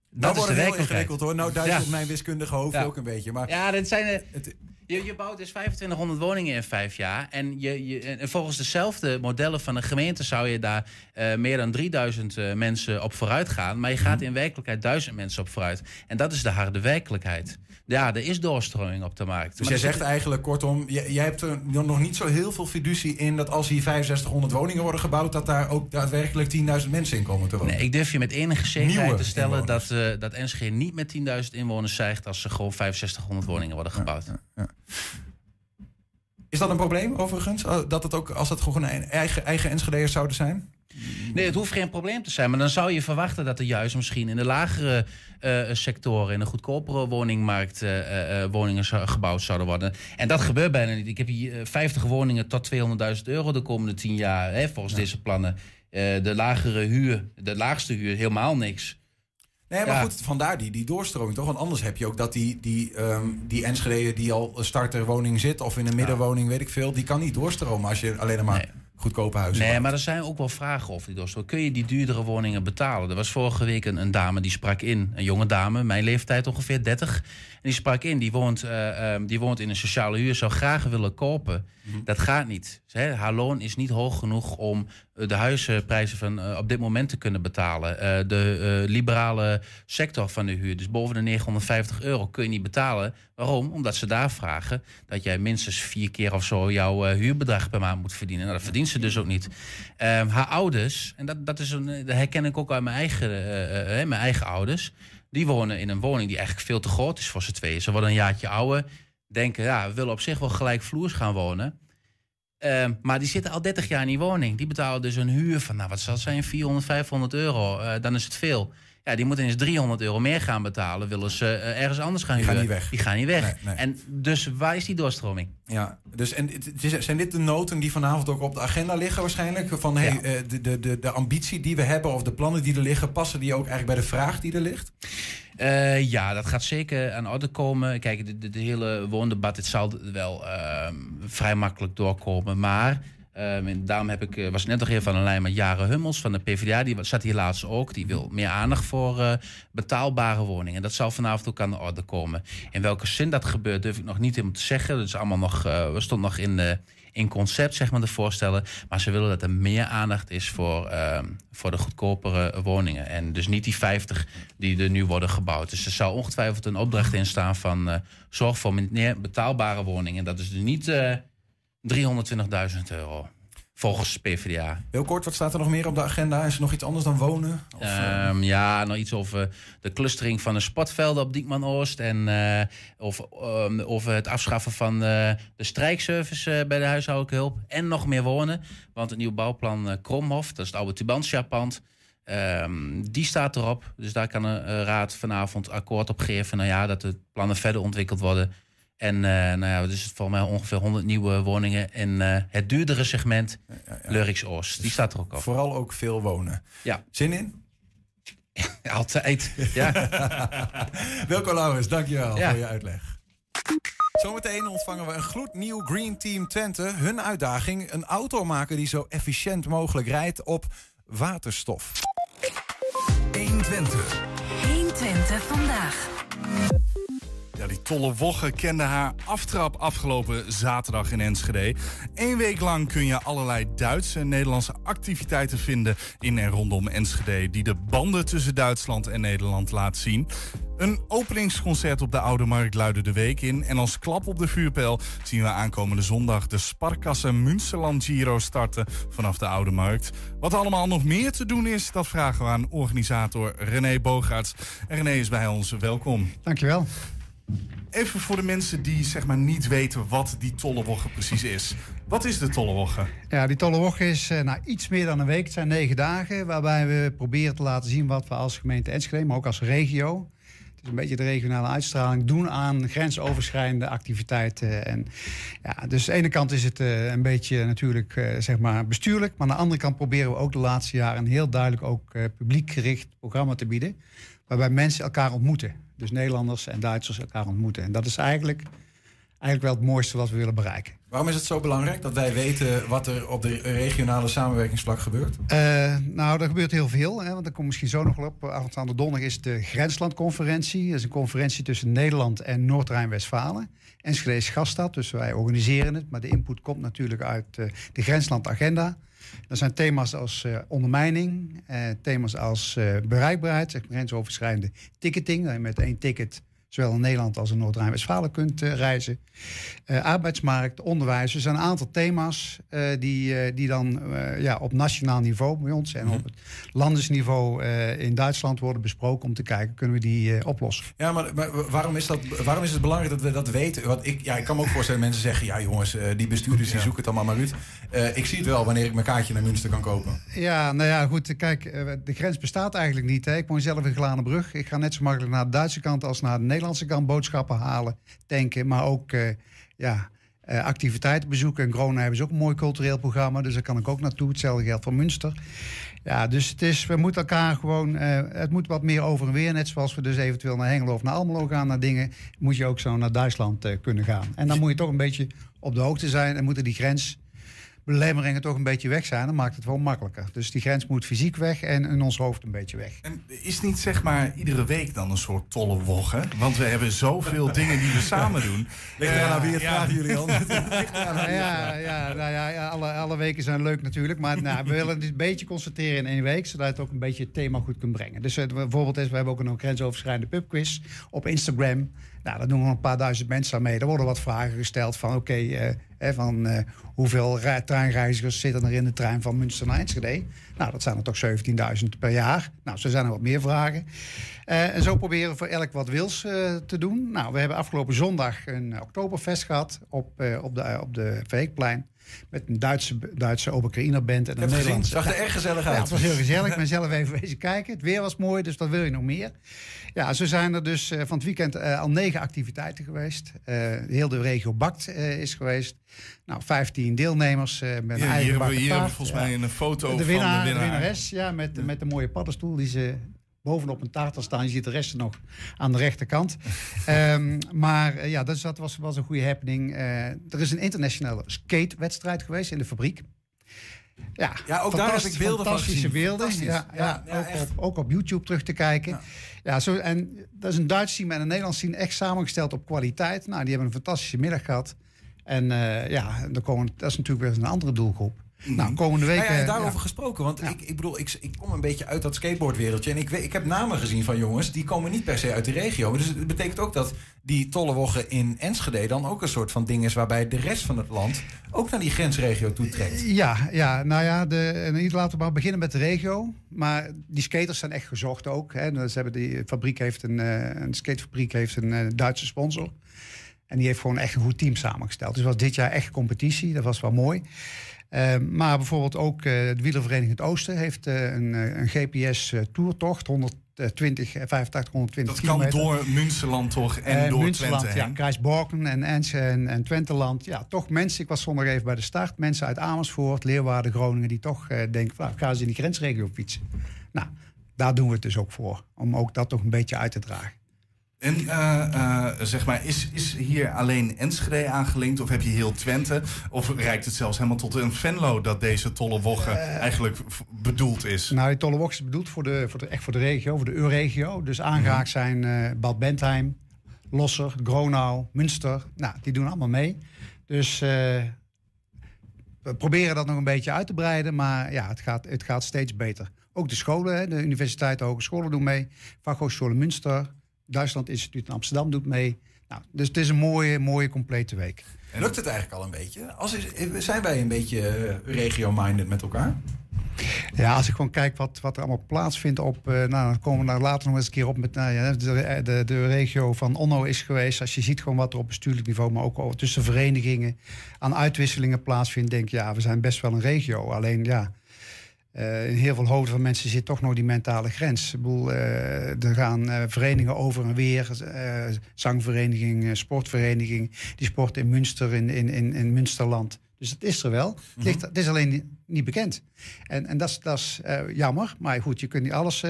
Dat is wordt het heel ingewikkeld hoor. Nou duizelt Ja. mijn wiskundige hoofd Ja. ook een beetje. Maar Ja, dit zijn, het, Je, je bouwt dus 2500 woningen in vijf jaar. En, je, je, en volgens dezelfde modellen van de gemeente zou je daar eh, meer dan 3000 eh, mensen op vooruit gaan. Maar je gaat in werkelijkheid 1000 mensen op vooruit. En dat is de harde werkelijkheid. Ja, er is doorstroming op de markt. Dus Maar jij zegt eigenlijk kortom, jij, jij hebt er nog niet zo heel veel fiducie in dat als hier 6500 woningen worden gebouwd, dat daar ook daadwerkelijk 10.000 mensen in komen te wonen. Nee, ik durf je met enige zekerheid Nieuwe te stellen dat, eh dat Enschede niet met 10.000 inwoners zegt als er gewoon 6500 woningen worden gebouwd. Is dat een probleem overigens? Oh, Dat het ook als het gewoon een eigen, eigen Enschede'ers zouden zijn? Nee, het hoeft geen probleem te zijn. Maar dan zou je verwachten dat er juist misschien in de lagere eh, sectoren, in de goedkopere woningmarkt, eh, eh, woningen gebouwd zouden worden. En dat gebeurt bijna niet. Ik heb hier eh, 50 woningen tot 200.000 euro de komende 10 jaar, hè, volgens deze plannen. De lagere huur, de laagste huur, helemaal niks. Nee, maar Ja. goed, vandaar die, die doorstroming toch? Want anders heb je ook dat die, die, ehm die Enschede die al starterwoning zit... of in een middenwoning, weet ik veel... die kan niet doorstromen als je alleen maar Nee. Goedkope huizen Nee, maar er zijn ook wel vragen over die doorstroom. Kun je die duurdere woningen betalen? Er was vorige week een, een dame die sprak in. Een jonge dame, mijn leeftijd ongeveer 30. En die sprak in. Die woont, eh, ehm, die woont in een sociale huur. Zou graag willen kopen. Dat gaat niet. Hè, haar loon is niet hoog genoeg om de huizenprijzen van eh, op dit moment te kunnen betalen. Eh, de eh, liberale sector van de huur, dus boven de 950 euro, kun je niet betalen. Waarom? Omdat ze daar vragen dat jij minstens vier keer of zo jouw eh, huurbedrag per maand moet verdienen. Nou, dat verdient ze dus ook niet. Ehm, haar ouders, en dat, dat, is een, eh, dat herken ik ook uit mijn eigen, eh, eh, eh, mijn eigen ouders. Die wonen in een woning die eigenlijk veel te groot is voor z'n tweeën. Ze worden een jaartje ouder. Denken, ja, we willen op zich wel gelijkvloers gaan wonen. Ehm, maar die zitten al 30 jaar in die woning. Die betalen dus een huur van, nou wat zal het zijn, 400, 500 euro. Eh, dan is het veel. Ja, die moeten eens 300 euro meer gaan betalen. Willen ze eh, ergens anders gaan Die gaan huren. niet weg. Die gaan niet weg. Nee, nee. En dus waar is die doorstroming? Ja, dus en het- het is- zijn dit de noten die vanavond ook op de agenda liggen waarschijnlijk? Van hey, Ja. eh, de, de, de, de ambitie die we hebben of de plannen die er liggen... passen die ook eigenlijk bij de vraag die er ligt? Eh, ja, dat gaat zeker aan orde komen. Kijk, de, de, hele woondebat, het zal wel ehm, vrij makkelijk doorkomen. Maar ehm, daarom heb ik, eh, was net nog even van een lijn met Jaren Hummels van de PvdA. Die zat hier laatst ook. Die wil meer aandacht voor eh, betaalbare woningen. Dat zal vanavond ook aan de orde komen. In welke zin dat gebeurt, durf ik nog niet helemaal te zeggen. Dat is allemaal nog, we stonden nog in de in concept, zeg maar, de voorstellen. Maar ze willen dat er meer aandacht is voor, ehm, voor de goedkopere woningen. En dus niet die 50 die er nu worden gebouwd. Dus er zal ongetwijfeld een opdracht in staan van eh, zorg voor meer betaalbare woningen. Dat is dus niet eh 320.000 euro. Volgens PvdA. Heel kort, wat staat er nog meer op de agenda? Is er nog iets anders dan wonen? Of, eh, Ehm, ja, nog iets over de clustering van de sportvelden op Diekman Oost. En eh, of, ehm, over het afschaffen van eh, de strijkservice bij de huishoudelijke hulp. En nog meer wonen. Want het nieuwe bouwplan Kromhof, dat is het oude Tubantia-pand. ehm, die staat erop. Dus daar kan de raad vanavond akkoord op geven. Nou ja, dat de plannen verder ontwikkeld worden. En eh, nou ja, dus volgens mij ongeveer 100 nieuwe woningen in eh, het duurdere segment Lurks Oost. Die staat er ook op. Vooral ook veel wonen. Ja. Zin in? Altijd. Ja. Wilco Lauwers, dankjewel Ja. voor je uitleg. Zometeen ontvangen we een gloednieuw Green Team Twente. Hun uitdaging, een auto maken die zo efficiënt mogelijk rijdt op waterstof. 120 vandaag. Ja, die tolle Wogge kende haar aftrap afgelopen zaterdag in Enschede. Eén week lang kun je allerlei Duitse en Nederlandse activiteiten vinden in en rondom Enschede... die de banden tussen Duitsland en Nederland laat zien. Een openingsconcert op de Oude Markt luidde de week in. En als klap op de vuurpijl zien we aankomende zondag... de Sparkasse Münsterland Giro starten vanaf de Oude Markt. Wat allemaal nog meer te doen is, dat vragen we aan organisator René Bogaerts. En René is bij ons, welkom. Dankjewel. Even voor de mensen die zeg maar niet weten wat die Tollewogge precies is. Wat is de Tollewogge? Ja, die Tolle Woche is eh, nou, iets meer dan een week. Het zijn negen dagen waarbij we proberen te laten zien wat we als gemeente Enschede, maar ook als regio, een beetje de regionale uitstraling, doen aan grensoverschrijdende activiteiten. En, ja, dus aan de ene kant is het eh, een beetje natuurlijk eh, zeg maar bestuurlijk, maar aan de andere kant proberen we ook de laatste jaren een heel duidelijk ook eh, publiekgericht programma te bieden, waarbij mensen elkaar ontmoeten. Dus Nederlanders en Duitsers elkaar ontmoeten. En dat is eigenlijk, eigenlijk wel het mooiste wat we willen bereiken. Waarom is het zo belangrijk dat wij weten wat er op de regionale samenwerkingsvlak gebeurt? Uh, nou, er gebeurt heel veel. Hè, want daar kom misschien zo nog wel op. Aanstaande donderdag is de Grenslandconferentie. Dat is een conferentie tussen Nederland en Noord-Rijn-Westfalen. Enschede is gaststad, dus wij organiseren het. Maar de input komt natuurlijk uit uh, de Grenslandagenda. Dat zijn thema's als uh, ondermijning, thema's als bereikbaarheid, zeg grensoverschrijdende ticketing. Dat je met één ticket zowel in Nederland als in Noord-Rijn-Westfalen kunt uh, reizen. Uh, arbeidsmarkt, onderwijs. Er zijn een aantal thema's uh, die, die dan ja, op nationaal niveau bij ons en op het landesniveau in Duitsland worden besproken om te kijken, kunnen we die oplossen. Ja, maar, maar, waarom, is dat, waarom is het belangrijk dat we dat weten? Want ik, ja, ik kan me ook voorstellen mensen zeggen, ja jongens, die bestuurders die zoeken het allemaal maar uit. ik zie het wel wanneer ik mijn kaartje naar Münster kan kopen. Ja, nou ja, goed, kijk, de grens bestaat eigenlijk niet. Hè. Ik woon zelf in Glanenbrug. Ik ga net zo makkelijk naar de Duitse kant als naar de Nederlandse Nederlandse kan boodschappen halen, tanken, maar ook uh, ja, uh, activiteiten bezoeken. En Groningen hebben ze ook een mooi cultureel programma, dus daar kan ik ook naartoe. Hetzelfde geldt voor Münster. Ja, dus het is, we moeten elkaar gewoon, uh, het moet wat meer over en weer. Net zoals we dus eventueel naar Hengelo of naar Almelo gaan, naar dingen, moet je ook zo naar Duitsland kunnen gaan. En dan moet je toch een beetje op de hoogte zijn en moeten die grens belemmeringen toch een beetje weg zijn, dan maakt het wel makkelijker. Dus die grens moet fysiek weg en in ons hoofd een beetje weg. En is niet zeg maar iedere week dan een soort tolle wog, Want we hebben zoveel dingen die we samen doen. Ligt er aan wie het vraagt, jullie al. ja, ja, nou ja, alle, alle weken zijn leuk natuurlijk. Maar nou, we willen het een beetje concentreren in één week, zodat het ook een beetje het thema goed kunt brengen. Dus uh, bijvoorbeeld is, we hebben ook een grensoverschrijdende pubquiz op Instagram. Nou, daar doen we een paar duizend mensen aan mee. Er worden wat vragen gesteld van oké, uh, van uh, hoeveel treinreizigers zitten er in de trein van Münster naar Enschede? Nou, dat zijn er toch 17.000 per jaar. Nou, zo zijn er wat meer vragen. Uh, en zo proberen we voor elk wat wils te doen. Nou, we hebben afgelopen zondag een Oktoberfest gehad op, op de, op de Veekplein. Met een Duitse, Duitse Oberkraïner band en een Nederlandse. Het zag er erg gezellig uit. Ja, het was heel gezellig. Ik ben zelf even wezen kijken. Het weer was mooi, dus dat wil je nog meer. Ja, zo zijn er dus uh, van het weekend uh, al negen activiteiten geweest. Uh, heel de regio Bakt is geweest. Nou, 15 deelnemers met een ja, eigen Hier hebben we hier volgens mij een foto de winnaar, van de winnaar. De winnares, ja, met, ja. met de mooie paddenstoel die ze bovenop een taart staan. Je ziet de resten nog aan de rechterkant. um, maar ja, dat, dat was, was een goede happening. er is een internationale skatewedstrijd geweest in de fabriek. Ja, ja ook daar heb ik beelden van gezien. beelden. Ja, ja, ja, ook, op, ook, op, YouTube terug te kijken. Ja. zo, en dat is een Duits team en een Nederlands team echt samengesteld op kwaliteit. Nou, die hebben een fantastische middag gehad. En uh, ja, dan komen, dat is natuurlijk weer een andere doelgroep. Nou, komende week. Nou ja, daarover gesproken, want ik, ik bedoel, ik, ik kom een beetje uit dat skateboardwereldje. En ik, ik heb namen gezien van jongens, die komen niet per se uit de regio. Dus het betekent ook dat die tollewoggen in Enschede dan ook een soort van ding is waarbij de rest van het land ook naar die grensregio toe trekt. Ja, ja nou ja, de, niet laten we maar beginnen met de regio. Maar die skaters zijn echt gezocht ook. Hè. Ze hebben die fabriek heeft een, een skatefabriek heeft een Duitse sponsor. En die heeft gewoon echt een goed team samengesteld. Dus was dit jaar echt competitie. Dat was wel mooi. Uh, maar bijvoorbeeld ook uh, de wielervereniging Het Oosten heeft uh, een, een GPS-toertocht, 120, 85, 120 Dat kilometer. kan door Münsterland toch en door Münsterland, Twente ja, Kruisborken en Ense en, en Twenteland. Ja, toch mensen, ik was zondag even bij de start, mensen uit Amersfoort, Leeuwarden, Groningen, die toch denken, nou, gaan ze in die grensregio fietsen. Nou, daar doen we het dus ook voor, om ook dat toch een beetje uit te dragen. En uh, uh, zeg maar, is, is hier alleen Enschede aangelinkt of heb je heel Twente? Of reikt het zelfs helemaal tot een Venlo dat deze tolle wogge uh, eigenlijk bedoeld is? Nou, die tolle wogge is bedoeld voor de, voor de, echt voor de regio, voor de EU-regio. Dus aangehaakt zijn Bad Bentheim, Losser, Gronau, Münster. Nou, die doen allemaal mee. Dus we proberen dat nog een beetje uit te breiden, maar ja, het gaat, het gaat steeds beter. Ook de scholen, de universiteiten, hogescholen doen mee. Fachhogescholen Münster, Duitsland Instituut in Amsterdam doet mee. Nou, dus het is een mooie, mooie, complete week. En lukt het eigenlijk al een beetje? Als is, zijn wij een beetje regio-minded met elkaar? Ja, als ik gewoon kijk wat, wat er allemaal plaatsvindt op... Uh, nou, dan komen we daar later nog eens een keer op met... Nou, ja, de, de, de regio van Onno is geweest. Als je ziet gewoon wat er op bestuurlijk niveau... maar ook tussen verenigingen aan uitwisselingen plaatsvindt... denk je, ja, we zijn best wel een regio. Alleen, ja... Uh, in heel veel hoofden van mensen zit toch nog die mentale grens. Ik bedoel, uh, er gaan uh, verenigingen over en weer. zangvereniging, sportvereniging. Die sport in Münster, in, in, in, in Münsterland. Dus het is er wel. Mm -hmm. het, ligt, het, is alleen niet, niet bekend. En, en dat is jammer. Maar goed, je kunt niet alles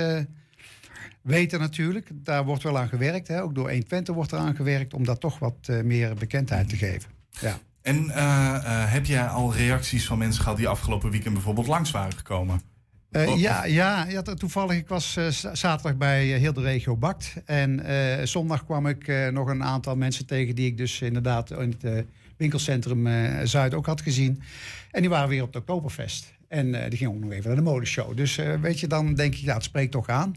weten natuurlijk. Daar wordt wel aan gewerkt. Hè. Ook door 120 wordt er aan gewerkt om daar toch wat meer bekendheid te geven. Ja. En eh, eh, heb jij al reacties van mensen gehad die afgelopen weekend bijvoorbeeld langs waren gekomen? Eh, ja, ja, ja, toevallig. Ik was zaterdag bij heel de regio Bakt. En zondag kwam ik nog een aantal mensen tegen die ik dus inderdaad in het winkelcentrum Zuid ook had gezien. En die waren weer op het Oktoberfest. En die gingen ook nog even naar de modeshow. Dus weet je, dan denk je, ja, het spreekt toch aan.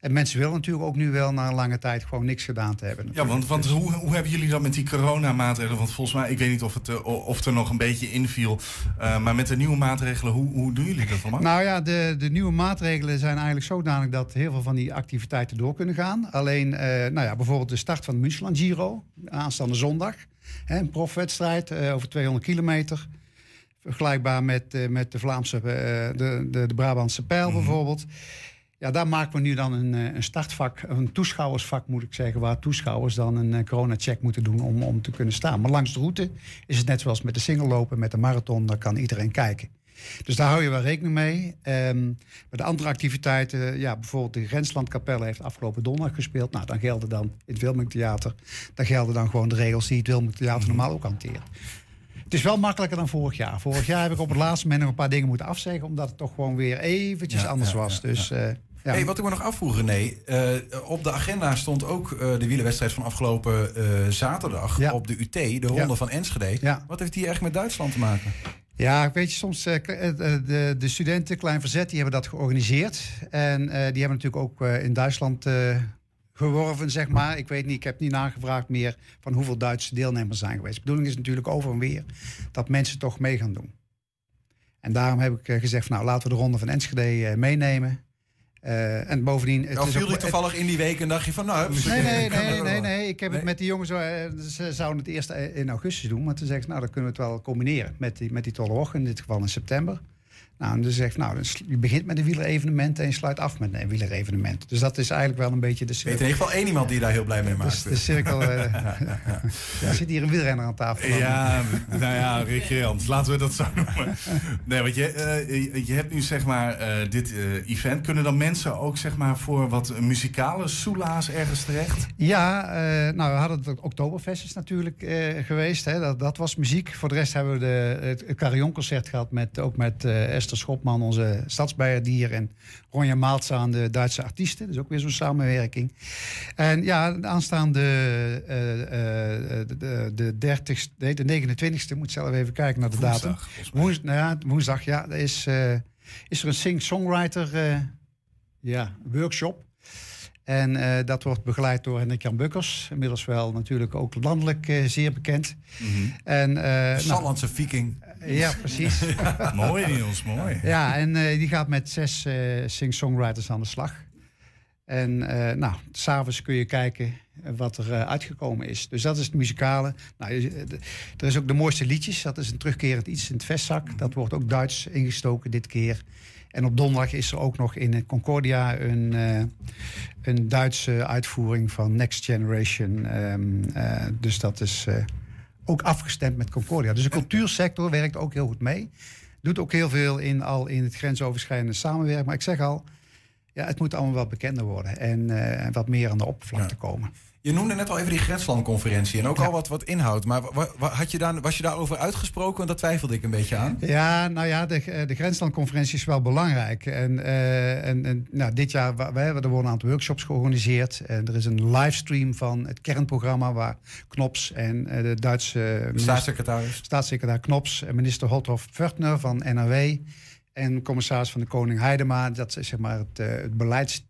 En mensen willen natuurlijk ook nu wel na een lange tijd gewoon niks gedaan te hebben. Ja, want, want hoe, hoe hebben jullie dat met die coronamaatregelen? Want volgens mij, ik weet niet of het, eh, of er nog een beetje inviel. eh, maar met de nieuwe maatregelen, hoe, hoe doen jullie dat allemaal? Nou ja, de, de nieuwe maatregelen zijn eigenlijk zodanig dat heel veel van die activiteiten door kunnen gaan. Alleen, eh, nou ja, bijvoorbeeld de start van de Münsterland Giro, aanstaande zondag. Hè, een profwedstrijd eh, over 200 kilometer. Vergelijkbaar met, met de Vlaamse, de, de, de Brabantse pijl bijvoorbeeld. Ja, daar maken we nu dan een, eh, een startvak, een toeschouwersvak moet ik zeggen, waar toeschouwers dan een eh, corona-check moeten doen om, om te kunnen staan. Maar langs de route is het net zoals met de singellopen, met de marathon, daar kan iedereen kijken. Dus daar hou je wel rekening mee. Ehm bij de andere activiteiten, ja, bijvoorbeeld de Grenslandkapelle heeft afgelopen donderdag gespeeld. Nou, dan gelden dan in het Wilming Theater, dan gelden dan gewoon de regels die het Wilming Theater normaal ook hanteert. Het is wel makkelijker dan vorig jaar. Vorig jaar heb ik op het laatste moment nog een paar dingen moeten afzeggen, omdat het toch gewoon weer eventjes Ja, anders ja, was. ja, dus, eh, ja. Hey, wat ik me nog afvroeg, René. eh, op de agenda stond ook eh, de wielerwedstrijd van afgelopen eh, zaterdag Ja. op de UT, de ronde Ja. van Enschede. Wat heeft die eigenlijk met Duitsland te maken? Ja, weet je, soms de, de studenten, Klein Verzet, die hebben dat georganiseerd. En die hebben natuurlijk ook in Duitsland geworven, zeg maar. Ik weet niet, ik heb niet nagevraagd meer van hoeveel Duitse deelnemers zijn geweest. De bedoeling is natuurlijk over en weer dat mensen toch mee gaan doen. En daarom heb ik gezegd, van, nou laten we de ronde van Enschede meenemen. Eh, en bovendien... Het is viel die toevallig in die week en dacht je van, nou... Nee, nee, nee, nee, nee. Ik heb Nee? het met die jongens, eh, ze zouden het eerst eh, in augustus doen. Maar toen zeg ik, nou, dan kunnen we het wel combineren met die, met die Tollewoch, in dit geval in september. Nou, en dus zegt, nou, je begint met een wielerevenement en je sluit af met een wielerevenement. Dus dat is eigenlijk wel een beetje de Ik weet in cirkel. ieder geval één iemand die daar heel blij mee Dus maakt. de cirkel eh, ja, zit hier een wielrenner aan tafel. Ja, nou ja, recreant. Laten we dat zo noemen. Nee, want je, eh, je- hebt nu zeg maar eh, dit event. Kunnen dan mensen ook zeg maar voor wat muzikale soela's ergens terecht? Ja, nou, we hadden het Oktoberfest is natuurlijk geweest. Hè. Dat, dat was muziek. Voor de rest hebben we de, het, Carillon-concert gehad. Met, ook met Esther Schopman, onze stadsbijerdier. En Ronja Maaltza, de Duitse artiesten. Dus ook weer zo'n samenwerking. En ja, de aanstaande eh, eh, de, de, de 30 nee, de 29ste, moet zelf even kijken naar de datum. Woensdag, nou ja, woensdag, ja. Is, eh, is er een sing-songwriter ja, workshop. En dat wordt begeleid door Hendrik Jan Bukkers. Inmiddels wel natuurlijk ook landelijk zeer bekend. En, eh, nou, Sallandse viking. Ja, precies. Mooi Niels, mooi. ja, en eh, die gaat met zes eh sing-songwriters aan de slag. En eh nou, s'avonds kun je kijken wat er uitgekomen is. Dus dat is het muzikale. Nou, er is ook de mooiste liedjes. Dat is een terugkerend iets in het vestzak. Dat wordt ook Duits ingestoken dit keer. En op donderdag is er ook nog in het Concordia een, een Duitse uitvoering van Next Generation. Ehm, eh, dus dat is ook afgestemd met Concordia. Dus de cultuursector werkt ook heel goed mee. Doet ook heel veel in, al in het grensoverschrijdende samenwerken. Maar ik zeg al, ja, het moet allemaal wat bekender worden. En eh, wat meer aan de oppervlakte komen. Je noemde net al even die grenslandconferentie en ook Ja. al wat, wat inhoud. Maar had je daar, was je daarover uitgesproken? Want dat twijfelde ik een beetje aan. Ja, nou ja, de, eh, de grenslandconferentie is wel belangrijk. En, eh, en, en nou, dit jaar, wij hebben er worden een aantal workshops georganiseerd. En er is een livestream van het kernprogramma waar Knops en eh, de Duitse minister- Staatssecretaris. staatssecretaris Knops en minister Holthoff Pförtner van NRW en commissaris van de Koning Heidema. Dat is zeg maar het, eh, het beleids,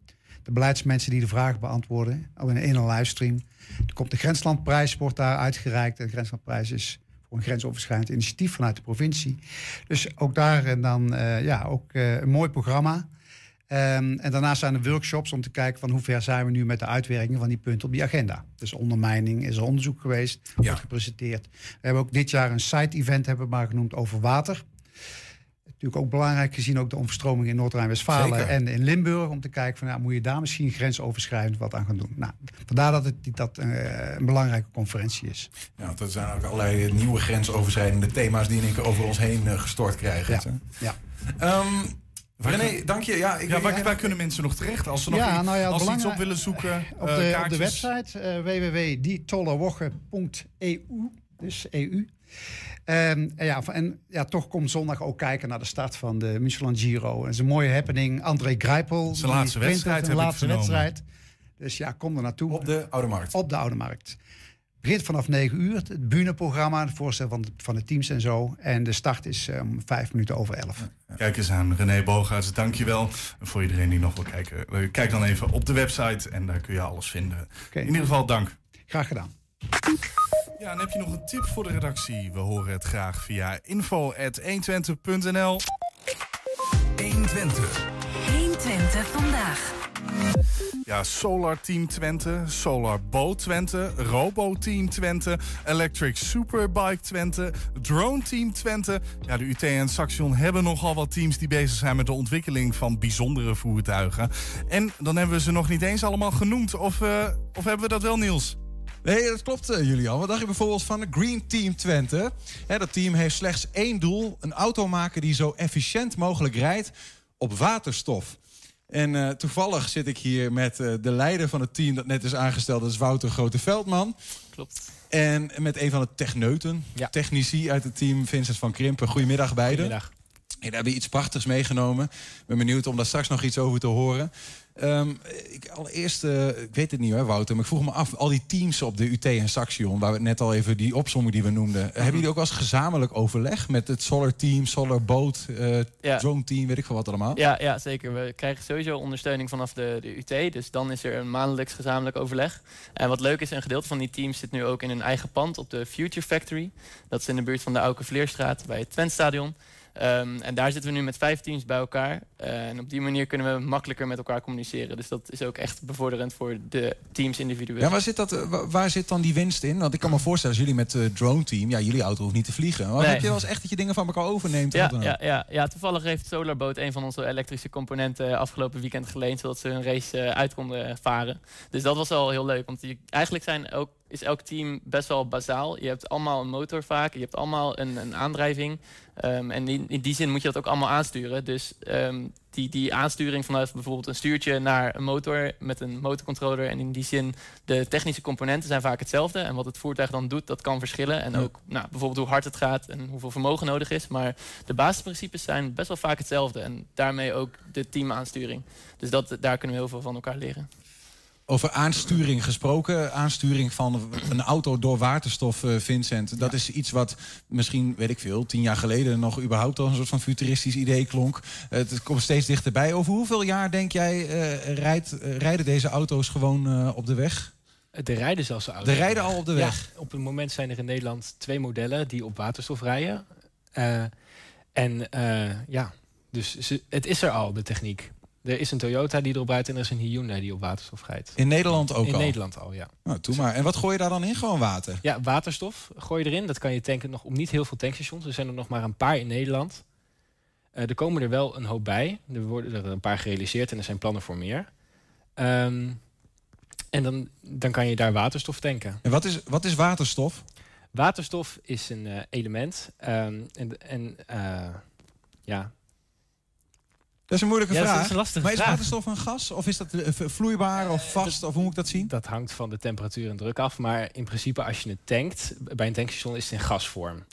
de beleidsmensen die de vragen beantwoorden al in, in een livestream. Er komt de Grenslandprijs, wordt daar uitgereikt. En de Grenslandprijs is voor een grensoverschrijdend initiatief vanuit de provincie. Dus ook daar en dan eh, ja, ook eh, een mooi programma. Ehm, en daarnaast zijn er workshops om te kijken van hoe ver zijn we nu met de uitwerking van die punten op die agenda. Dus ondermijning is er onderzoek geweest, Ja. wordt gepresenteerd. We hebben ook dit jaar een side-event hebben we maar genoemd over water. Natuurlijk ook belangrijk gezien ook de overstroming in Noord-Rijn-Westfalen en in Limburg. Om te kijken van nou, moet je daar misschien grensoverschrijdend wat aan gaan doen. Nou, vandaar dat het dat, eh, een belangrijke conferentie is. Ja, want er zijn ook allerlei nieuwe grensoverschrijdende thema's die in één keer over ons heen eh, gestort krijgen. Ja. Ja. Ehm, René, dank je. Ja, ik, Ja, waar, kunnen mensen nog terecht? Als ze nog Ja, nou ja, als ze iets op willen zoeken, Op eh, de, op de website www.dietollerwoche.eu, dus EU. Ehm, en ja, en ja, toch komt zondag ook kijken naar de start van de Michelin Giro. Het is een mooie happening. André Grijpel. Zijn laatste wedstrijd, ik laatste wedstrijd. Dus ja, kom er naartoe. Op de Oude Markt. Op de Oude Markt. Begint vanaf 9 uur. Het bühneprogramma, het voorstel van de, van de teams en zo. En de start is um, vijf minuten over elf. Kijk eens aan, René Bogaerts, dankjewel. En voor iedereen die nog wil kijken, eh, kijk dan even op de website en daar kun je alles vinden. In ieder geval dank. Graag gedaan. Ja, en heb je nog een tip voor de redactie? We horen het graag via info.120.nl. 120. 120 vandaag. Ja, Solar Team Twente, Solar Boat Twente, Robo Team Twente, Electric Superbike Twente, Drone Team Twente. Ja, de UT en Saxion hebben nogal wat teams die bezig zijn met de ontwikkeling van bijzondere voertuigen. En dan hebben we ze nog niet eens allemaal genoemd. Of, eh, of hebben we dat wel, Niels? Nee, dat klopt, eh, Julian. Wat dacht je bijvoorbeeld van de Green Team Twente? Dat team heeft slechts één doel: een auto maken die zo efficiënt mogelijk rijdt op waterstof. En eh, toevallig zit ik hier met eh, de leider van het team dat net is aangesteld. Dat is Wouter Grote-Veldman. Klopt. En met een van de techneuten, Ja. technici uit het team, Vincent van Krimpen. Goedemiddag beiden. Goedemiddag. Hey, daar hebben we iets prachtigs meegenomen. Ik ben benieuwd om daar straks nog iets over te horen. Ehm, ik, allereerst, eh, ik weet het niet hoor, Wouter, maar ik vroeg me af, al die teams op de UT en Saxion, waar we net al even die opsomming die we noemden, Mhm. hebben jullie ook wel eens gezamenlijk overleg met het Solar Team, Solar Boat, eh Ja. Drone Team, weet ik veel wat allemaal? Ja, ja, zeker. We krijgen sowieso ondersteuning vanaf de, de UT. Dus dan is er een maandelijks gezamenlijk overleg. En wat leuk is, een gedeelte van die teams zit nu ook in hun eigen pand op de Future Factory. Dat is in de buurt van de Auke Vleerstraat bij het Twentstadion. Ehm, en daar zitten we nu met vijf teams bij elkaar. Eh, en op die manier kunnen we makkelijker met elkaar communiceren. Dus dat is ook echt bevorderend voor de teams individueel. Ja, waar zit, dat, eh, wa- waar zit dan die winst in? Want ik kan me voorstellen, als jullie met het Drone Team, ja, jullie auto hoeft niet te vliegen. Maar Nee. heb je wel eens echt dat je dingen van elkaar overneemt? Ja, ja, ja, ja, toevallig heeft Solarboat een van onze elektrische componenten afgelopen weekend geleend, zodat ze hun race eh, uit konden varen. Dus dat was wel heel leuk, want die, eigenlijk zijn ook, is elk team best wel bazaal. Je hebt allemaal een motor vaak, je hebt allemaal een, een aandrijving. Ehm, en in, in die zin moet je dat ook allemaal aansturen. Dus ehm, die, die aansturing vanuit bijvoorbeeld een stuurtje naar een motor met een motorcontroller. En in die zin, de technische componenten zijn vaak hetzelfde. En wat het voertuig dan doet, dat kan verschillen. En ook nou, bijvoorbeeld hoe hard het gaat en hoeveel vermogen nodig is. Maar de basisprincipes zijn best wel vaak hetzelfde. En daarmee ook de teamaansturing. Dus dat, daar kunnen we heel veel van elkaar leren. Over aansturing gesproken. Aansturing van een auto door waterstof, eh, Vincent. Dat is iets wat misschien, weet ik veel, tien jaar geleden nog überhaupt al een soort van futuristisch idee klonk. Eh, het komt steeds dichterbij. Over hoeveel jaar denk jij eh, rijdt, rijden deze auto's gewoon eh, op de weg? Er rijden zelfs auto's. Er rijden al op de weg. Ja, op het moment zijn er in Nederland twee modellen die op waterstof rijden. Eh, en eh, ja, dus ze- het is er al, de techniek. Er is een Toyota die erop rijdt en er is een Hyundai die op waterstof rijdt. In Nederland ook in al? Nederland al, ja. Nou, doe maar. En wat gooi je daar dan in? Gewoon water? Ja, waterstof gooi je erin. Dat kan je tanken nog op niet heel veel tankstations. Er zijn er nog maar een paar in Nederland. Eh, er komen er wel een hoop bij. Er worden er een paar gerealiseerd en er zijn plannen voor meer. Ehm, en dan, dan kan je daar waterstof tanken. En wat is, wat is waterstof? Waterstof is een eh, element. ehm, en en eh, ja, Dat is een moeilijke Ja, dat vraag. is een lastige maar is vraag. waterstof een gas? Of is dat eh, vloeibaar of vast? Of hoe moet ik dat zien? dat hangt van de temperatuur en druk af. Maar in principe als je het tankt, bij een tankstation is het in gasvorm.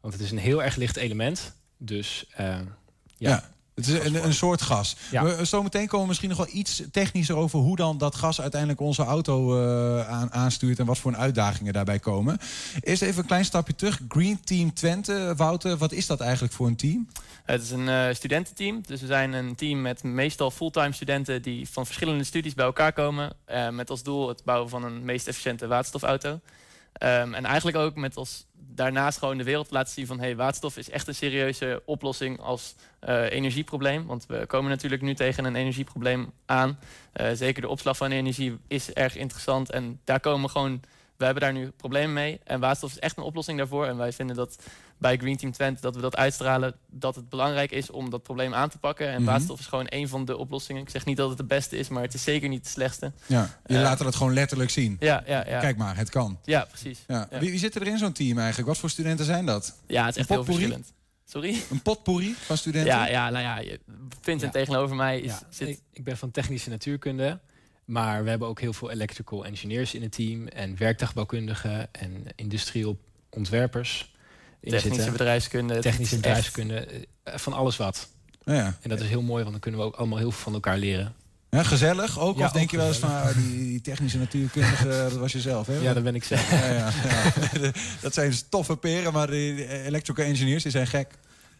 Want het is een heel erg licht element. Dus eh, ja. Ja. Het is een, een soort gas. Ja. We, zometeen komen we misschien nog wel iets technischer over hoe dan dat gas uiteindelijk onze auto eh, aan, aanstuurt en wat voor een uitdagingen daarbij komen. Eerst even een klein stapje terug. Green Team Twente. Wouter, wat is dat eigenlijk voor een team? Het is een eh, studententeam. Dus we zijn een team met meestal fulltime studenten die van verschillende studies bij elkaar komen. eh, met als doel het bouwen van een meest efficiënte waterstofauto. Ehm, en eigenlijk ook met als daarnaast gewoon de wereld laten zien van hey, waterstof is echt een serieuze oplossing als eh, energieprobleem. Want we komen natuurlijk nu tegen een energieprobleem aan. Eh, zeker de opslag van energie is erg interessant. En daar komen gewoon, we hebben daar nu problemen mee. En waterstof is echt een oplossing daarvoor. En wij vinden dat bij Green Team Twente dat we dat uitstralen dat het belangrijk is om dat probleem aan te pakken. En Mhm. waterstof is gewoon een van de oplossingen. Ik zeg niet dat het de beste is, maar het is zeker niet de slechtste. Ja, je Eh, laat het gewoon letterlijk zien. Ja, ja, ja. Kijk maar, het kan. Ja, precies. Ja. Ja. Wie, wie zit er in zo'n team eigenlijk? Wat voor studenten zijn dat? Ja, het is echt Een heel verschillend. Sorry? Een potpourri van studenten? Ja, ja, nou ja, je- Vincent Ja. tegenover mij is, Ja, zit... ik, ik ben van technische natuurkunde. Maar we hebben ook heel veel electrical engineers in het team. En werktuigbouwkundigen en industrieel ontwerpers. Technische zitten. bedrijfskunde. Technische is bedrijfskunde, eh, van alles wat. Ja, ja. En dat is heel mooi, want dan kunnen we ook allemaal heel veel van elkaar leren. Ja, gezellig ook? Ja, of denk ook je wel eens van ah, die, die technische natuurkundige, dat was je zelf, hè? Ja, dat ben ik zelf. Ja, ja, ja. dat zijn toffe peren, maar de electrical engineers die zijn gek.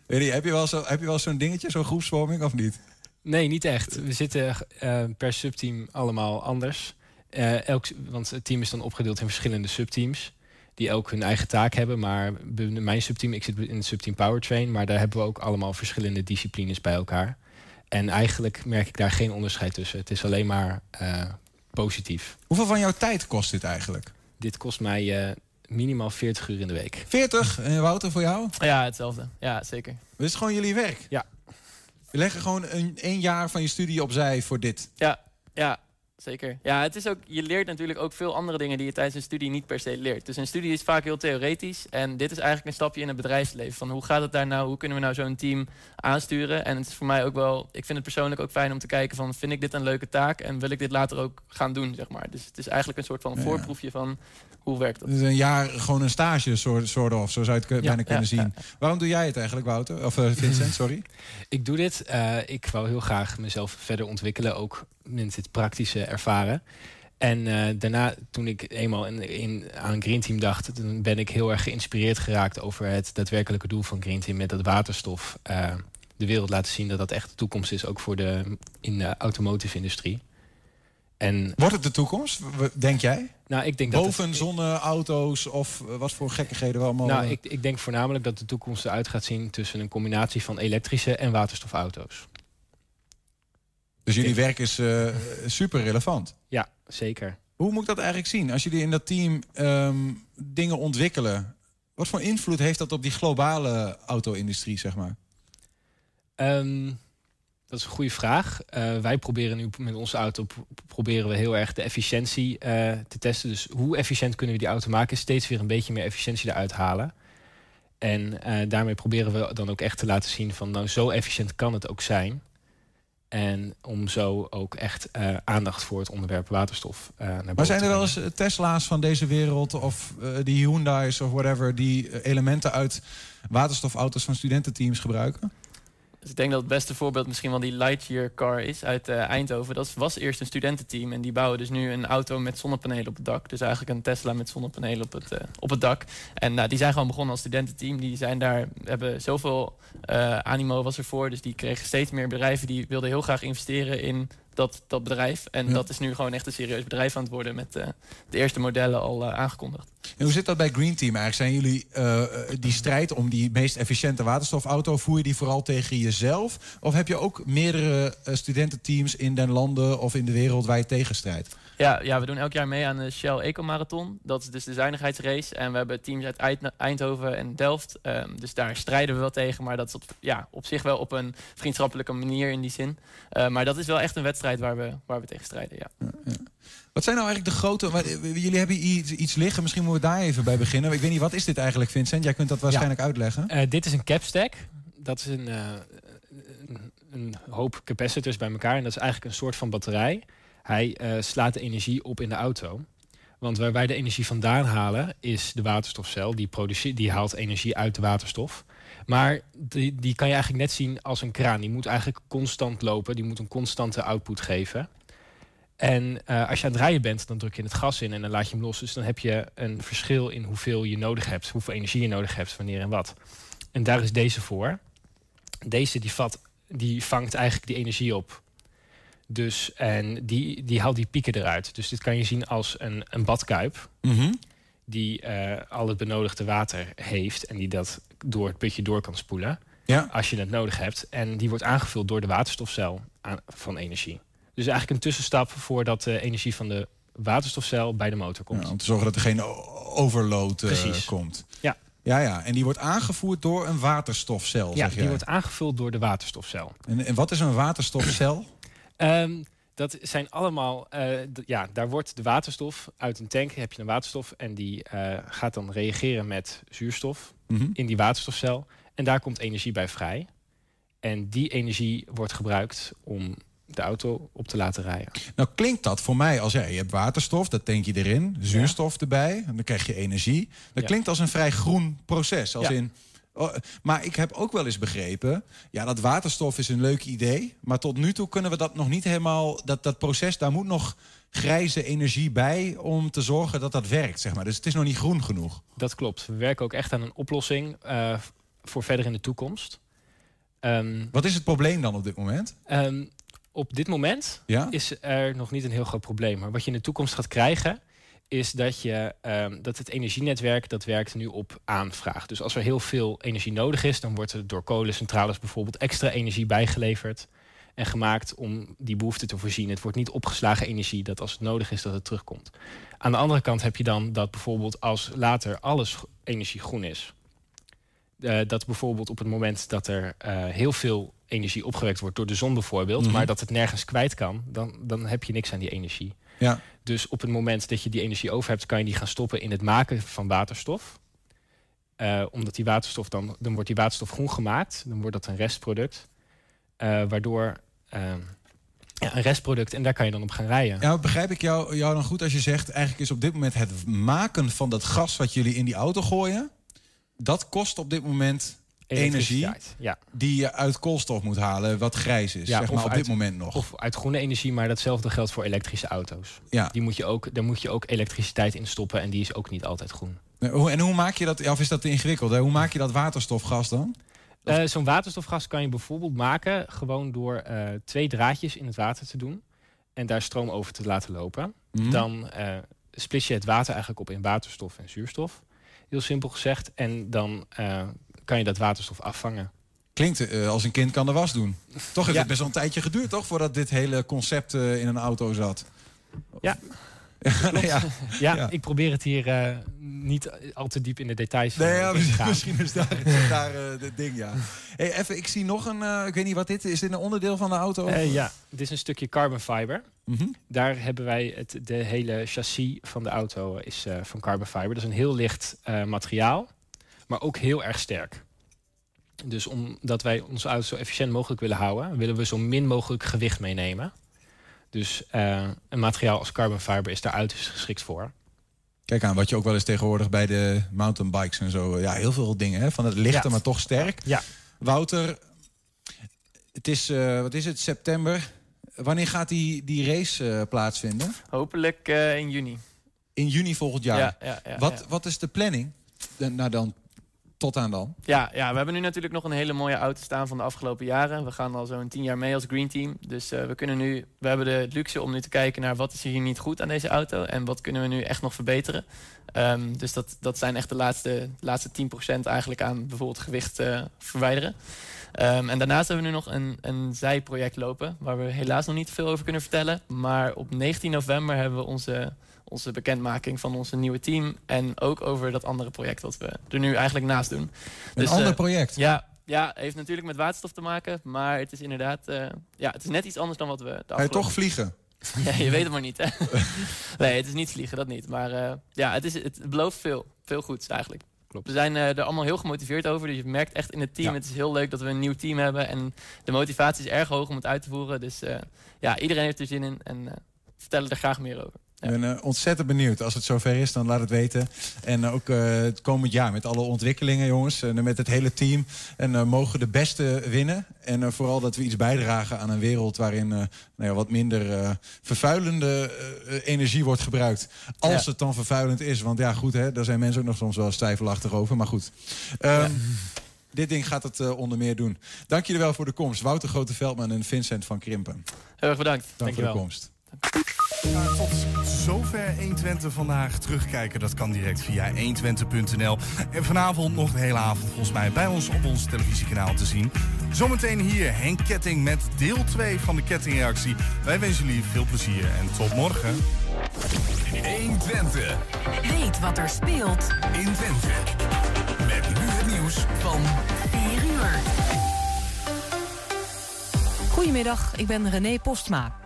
Weet je, heb je wel zo- heb je wel zo'n dingetje, zo'n groepsvorming of niet? Nee, niet echt. We zitten eh, per subteam allemaal anders. Eh, elk, want het team is dan opgedeeld in verschillende subteams. Die elk hun eigen taak hebben. Maar binnen mijn subteam, ik zit in het subteam Powertrain. Maar daar hebben we ook allemaal verschillende disciplines bij elkaar. En eigenlijk merk ik daar geen onderscheid tussen. Het is alleen maar eh, positief. Hoeveel van jouw tijd kost dit eigenlijk? Dit kost mij eh, minimaal 40 uur in de week. 40? En Wouter, voor jou? Ja, hetzelfde. Ja, zeker. Dit is gewoon jullie werk? Ja. Je legt gewoon een, één jaar van je studie opzij voor dit. Ja, ja, zeker. Ja, het is ook, je leert natuurlijk ook veel andere dingen die je tijdens een studie niet per se leert. Dus een studie is vaak heel theoretisch. En dit is eigenlijk een stapje in het bedrijfsleven. Van hoe gaat het daar nou? Hoe kunnen we nou zo'n team aansturen? En het is voor mij ook wel, ik vind het persoonlijk ook fijn om te kijken van vind ik dit een leuke taak? En wil ik dit later ook gaan doen, zeg maar. Dus het is eigenlijk een soort van Ja. voorproefje van hoe werkt dat? Het is een jaar gewoon een stage, soort, soort of. Zo zou je het Ja, bijna kunnen ja, zien. Waarom doe jij het eigenlijk, Wouter? Of eh, Vincent, sorry. Ik doe dit. eh, ik wou heel graag mezelf verder ontwikkelen, ook met dit praktische ervaren. En eh, daarna, toen ik eenmaal in, in, aan Green Team dacht, toen ben ik heel erg geïnspireerd geraakt over het daadwerkelijke doel van Green Team met dat waterstof. eh, de wereld laten zien dat dat echt de toekomst is, ook voor de, in de automotive industrie. En Wordt het de toekomst, denk jij? nou, ik denk dat. Boven zonneauto's of eh, wat voor gekkigheden we allemaal... nou, ik, ik denk voornamelijk dat de toekomst eruit gaat zien tussen een combinatie van elektrische en waterstofauto's. Dus jullie werk is eh, super relevant. Ja, zeker. Hoe moet ik dat eigenlijk zien? Als jullie in dat team ehm, dingen ontwikkelen... wat voor invloed heeft dat op die globale auto-industrie, zeg maar? Ehm, dat is een goede vraag. Eh, wij proberen nu met onze auto pro- proberen we heel erg de efficiëntie eh, te testen. Dus hoe efficiënt kunnen we die auto maken? Steeds weer een beetje meer efficiëntie eruit halen. En daarmee proberen we dan ook echt te laten zien van nou zo efficiënt kan het ook zijn. En om zo ook echt eh, aandacht voor het onderwerp waterstof eh naar boven Maar zijn er wel eens eh, Tesla's van deze wereld... of eh, die Hyundai's of whatever... die elementen uit waterstofauto's van studententeams gebruiken? Dus ik denk dat het beste voorbeeld misschien wel die Lightyear car is uit eh, Eindhoven. Dat was eerst een studententeam en die bouwen dus nu een auto met zonnepanelen op het dak. Dus eigenlijk een Tesla met zonnepanelen op het, eh, op het dak. En nou, die zijn gewoon begonnen als studententeam. Die zijn daar, hebben zoveel eh, animo was ervoor. Dus die kregen steeds meer bedrijven die wilden heel graag investeren in dat, dat bedrijf. En Ja. dat is nu gewoon echt een serieus bedrijf aan het worden met eh, de eerste modellen al eh, aangekondigd. En hoe zit dat bij Green Team eigenlijk? Zijn jullie eh, die strijd om die meest efficiënte waterstofauto... voer je die vooral tegen jezelf? Of heb je ook meerdere studententeams in den landen of in de wereld waar je tegen strijdt? Ja, ja, we doen elk jaar mee aan de Shell Eco Marathon. Dat is dus de zuinigheidsrace. En we hebben teams uit Eind- Eindhoven en Delft. Ehm, dus daar strijden we wel tegen. Maar dat is op, ja, op zich wel op een vriendschappelijke manier in die zin. Eh, maar dat is wel echt een wedstrijd waar we, waar we tegen strijden. Ja. Wat zijn nou eigenlijk de grote... eh, Jullie hebben iets, iets liggen, misschien moeten we daar even bij beginnen. Ik weet niet, wat is dit eigenlijk, Vincent? Jij kunt dat waarschijnlijk uitleggen. Eh, dit is een capstack. Dat is een, eh, een, een hoop capacitors bij elkaar. En dat is eigenlijk een soort van batterij. Hij eh, slaat de energie op in de auto. Want waar wij de energie vandaan halen, is de waterstofcel. Die, produceert, die haalt energie uit de waterstof. Maar die, die kan je eigenlijk net zien als een kraan. Die moet eigenlijk constant lopen. Die moet een constante output geven. En eh, als je aan het rijden bent, dan druk je het gas in en dan laat je hem los. Dus dan heb je een verschil in hoeveel je nodig hebt, hoeveel energie je nodig hebt, wanneer en wat. En daar is deze voor. Deze die, vat, die vangt eigenlijk die energie op. Dus en die, die haalt die pieken eruit. Dus dit kan je zien als een, een badkuip Mhm. die eh, al het benodigde water heeft en die dat door het putje door kan spoelen Ja. als je het nodig hebt. En die wordt aangevuld door de waterstofcel aan, van energie. Dus eigenlijk een tussenstap voordat de energie van de waterstofcel bij de motor komt. Ja, om te zorgen dat er geen overload Precies. komt. Ja. Ja, ja. En die wordt aangevoerd door een waterstofcel, Ja, zeg die jij. wordt aangevuld door de waterstofcel. En, en wat is een waterstofcel? Ehm, dat zijn allemaal, d- ja, daar wordt de waterstof uit een tank, heb je een waterstof en die eh, gaat dan reageren met zuurstof Mhm. in die waterstofcel. En daar komt energie bij vrij. En die energie wordt gebruikt om de auto op te laten rijden. Nou klinkt dat voor mij als ja, je hebt waterstof, dat tank je erin, zuurstof erbij, en dan krijg je energie. Dat Ja. klinkt als een vrij groen proces. Als in, oh, maar ik heb ook wel eens begrepen, ja, dat waterstof is een leuk idee, maar tot nu toe kunnen we dat nog niet helemaal, dat, dat proces, daar moet nog grijze energie bij om te zorgen dat dat werkt, zeg maar. Dus het is nog niet groen genoeg. Dat klopt. We werken ook echt aan een oplossing eh, voor verder in de toekomst. Ehm, Wat is het probleem dan op dit moment? Ehm, op dit moment Ja? is er nog niet een heel groot probleem. Maar wat je in de toekomst gaat krijgen, is dat, je, ehm, dat het energienetwerk dat werkt nu op aanvraag. Dus als er heel veel energie nodig is, dan wordt er door kolencentrales bijvoorbeeld extra energie bijgeleverd en gemaakt om die behoefte te voorzien. Het wordt niet opgeslagen energie dat als het nodig is dat het terugkomt. Aan de andere kant heb je dan dat bijvoorbeeld als later alles energie groen is, eh, dat bijvoorbeeld op het moment dat er eh, heel veel energie opgewekt wordt door de zon bijvoorbeeld, Mhm. maar dat het nergens kwijt kan, dan, dan heb je niks aan die energie. Ja. Dus op het moment dat je die energie over hebt, kan je die gaan stoppen in het maken van waterstof. Eh, omdat die waterstof dan, dan wordt die waterstof groen gemaakt, dan wordt dat een restproduct, eh, waardoor ehm, ja, een restproduct en daar kan je dan op gaan rijden. Ja, begrijp ik jou, jou dan goed als je zegt... eigenlijk is op dit moment het maken van dat gas wat jullie in die auto gooien... dat kost op dit moment energie Ja. die je uit koolstof moet halen... wat grijs is, Ja, zeg maar op uit- dit moment nog. Of uit groene energie, maar datzelfde geldt voor elektrische auto's. ja. Die moet je ook, daar moet je ook elektriciteit in stoppen en die is ook niet altijd groen. En hoe maak je dat, of is dat te ingewikkeld? Hè? Hoe maak je dat waterstofgas dan? Eh, Zo'n waterstofgas kan je bijvoorbeeld maken gewoon door eh, twee draadjes in het water te doen en daar stroom over te laten lopen. Mhm. Dan eh splits je het water eigenlijk op in waterstof en zuurstof. Heel simpel gezegd. En dan kan je dat waterstof afvangen. Klinkt eh, als een kind kan de was doen. Toch heeft Ja. het best wel een tijdje geduurd, toch? Voordat dit hele concept eh, in een auto zat. Ja. ja. Ja, ik probeer het hier eh, niet al te diep in de details Nee, eh, ja, te gaan. misschien is daar, daar het ding, ja. Hey, even, ik zie nog een, ik weet niet wat dit is. Is dit een onderdeel van de auto? Ja, dit is een stukje carbon fiber. Mhm. Daar hebben wij het, de hele chassis van de auto is van carbon fiber. Dat is een heel licht materiaal, maar ook heel erg sterk. Dus omdat wij onze auto zo efficiënt mogelijk willen houden, willen we zo min mogelijk gewicht meenemen. Dus eh, een materiaal als carbon fiber is daar uiterst geschikt voor. Kijk aan, wat je ook wel eens tegenwoordig bij de mountainbikes en zo. Ja, heel veel dingen, hè? Van het lichte, Ja. maar toch sterk. Ja. Wouter, het is, eh, wat is het, september. Wanneer gaat die, die race eh, plaatsvinden? Hopelijk eh, in juni. In juni volgend jaar. Ja, ja, ja, wat, ja. wat is de planning? De- nou dan, tot aan dan. Ja, ja, we hebben nu natuurlijk nog een hele mooie auto staan van de afgelopen jaren. We gaan al zo'n tien jaar mee als Green Team. Dus eh, we kunnen nu, we hebben de luxe om nu te kijken naar wat is er hier niet goed aan deze auto en wat kunnen we nu echt nog verbeteren. Ehm, dus dat, dat zijn echt de laatste, laatste 10% eigenlijk aan bijvoorbeeld gewicht eh, verwijderen. Ehm, en daarnaast hebben we nu nog een, een zijproject lopen, waar we helaas nog niet veel over kunnen vertellen. Maar op 19 november hebben we onze, onze bekendmaking van onze nieuwe team. En ook over dat andere project wat we er nu eigenlijk naast doen. Een Dus, ander eh, project. Ja, ja, heeft natuurlijk met waterstof te maken. Maar het is inderdaad, eh, ja, het is net iets anders dan wat we de Ga je afgelopen... toch vliegen? Ja, je weet het maar niet, hè? nee, het is niet vliegen, dat niet. Maar eh, ja, het, is, het belooft veel. Veel goeds eigenlijk. Klopt. We zijn eh, er allemaal heel gemotiveerd over. Dus je merkt echt in het team, Ja. het is heel leuk dat we een nieuw team hebben. En de motivatie is erg hoog om het uit te voeren. Dus eh, ja, iedereen heeft er zin in. En eh, we vertellen er graag meer over. Ik ben eh, ontzettend benieuwd. Als het zover is, dan laat het weten. En eh, ook eh, het komend jaar met alle ontwikkelingen, jongens. En met het hele team. En mogen de beste winnen. En vooral dat we iets bijdragen aan een wereld waarin nou ja, wat minder vervuilende energie wordt gebruikt. Als Ja. het dan vervuilend is. Want ja, goed, hè, daar zijn mensen ook nog soms wel stijfelachtig over. Maar goed. Ehm, Dit ding gaat het onder meer doen. Dank jullie wel voor de komst. Wouter Grote-Veldman en Vincent van Krimpen. Heel erg bedankt. Dank voor de komst. Tot zover 120 vandaag. Terugkijken, dat kan direct via 120.nl. En vanavond nog de hele avond volgens mij bij ons op ons televisiekanaal te zien. Zometeen hier Henk Ketting met deel 2 van de kettingreactie. Wij wensen jullie veel plezier en tot morgen. 120. Weet wat er speelt in Twente. Met nu het nieuws van 4 uur. Goedemiddag, ik ben René Postma.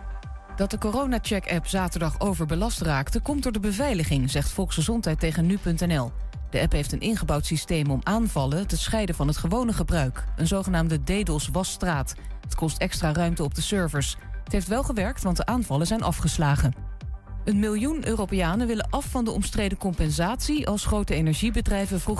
Dat de coronacheck-app zaterdag overbelast raakte... komt door de beveiliging, zegt Volksgezondheid tegen nu.nl. De app heeft een ingebouwd systeem om aanvallen te scheiden van het gewone gebruik. Een zogenaamde DDoS-wasstraat. Het kost extra ruimte op de servers. Het heeft wel gewerkt, want de aanvallen zijn afgeslagen. Een miljoen Europeanen willen af van de omstreden compensatie als grote energiebedrijven vroeg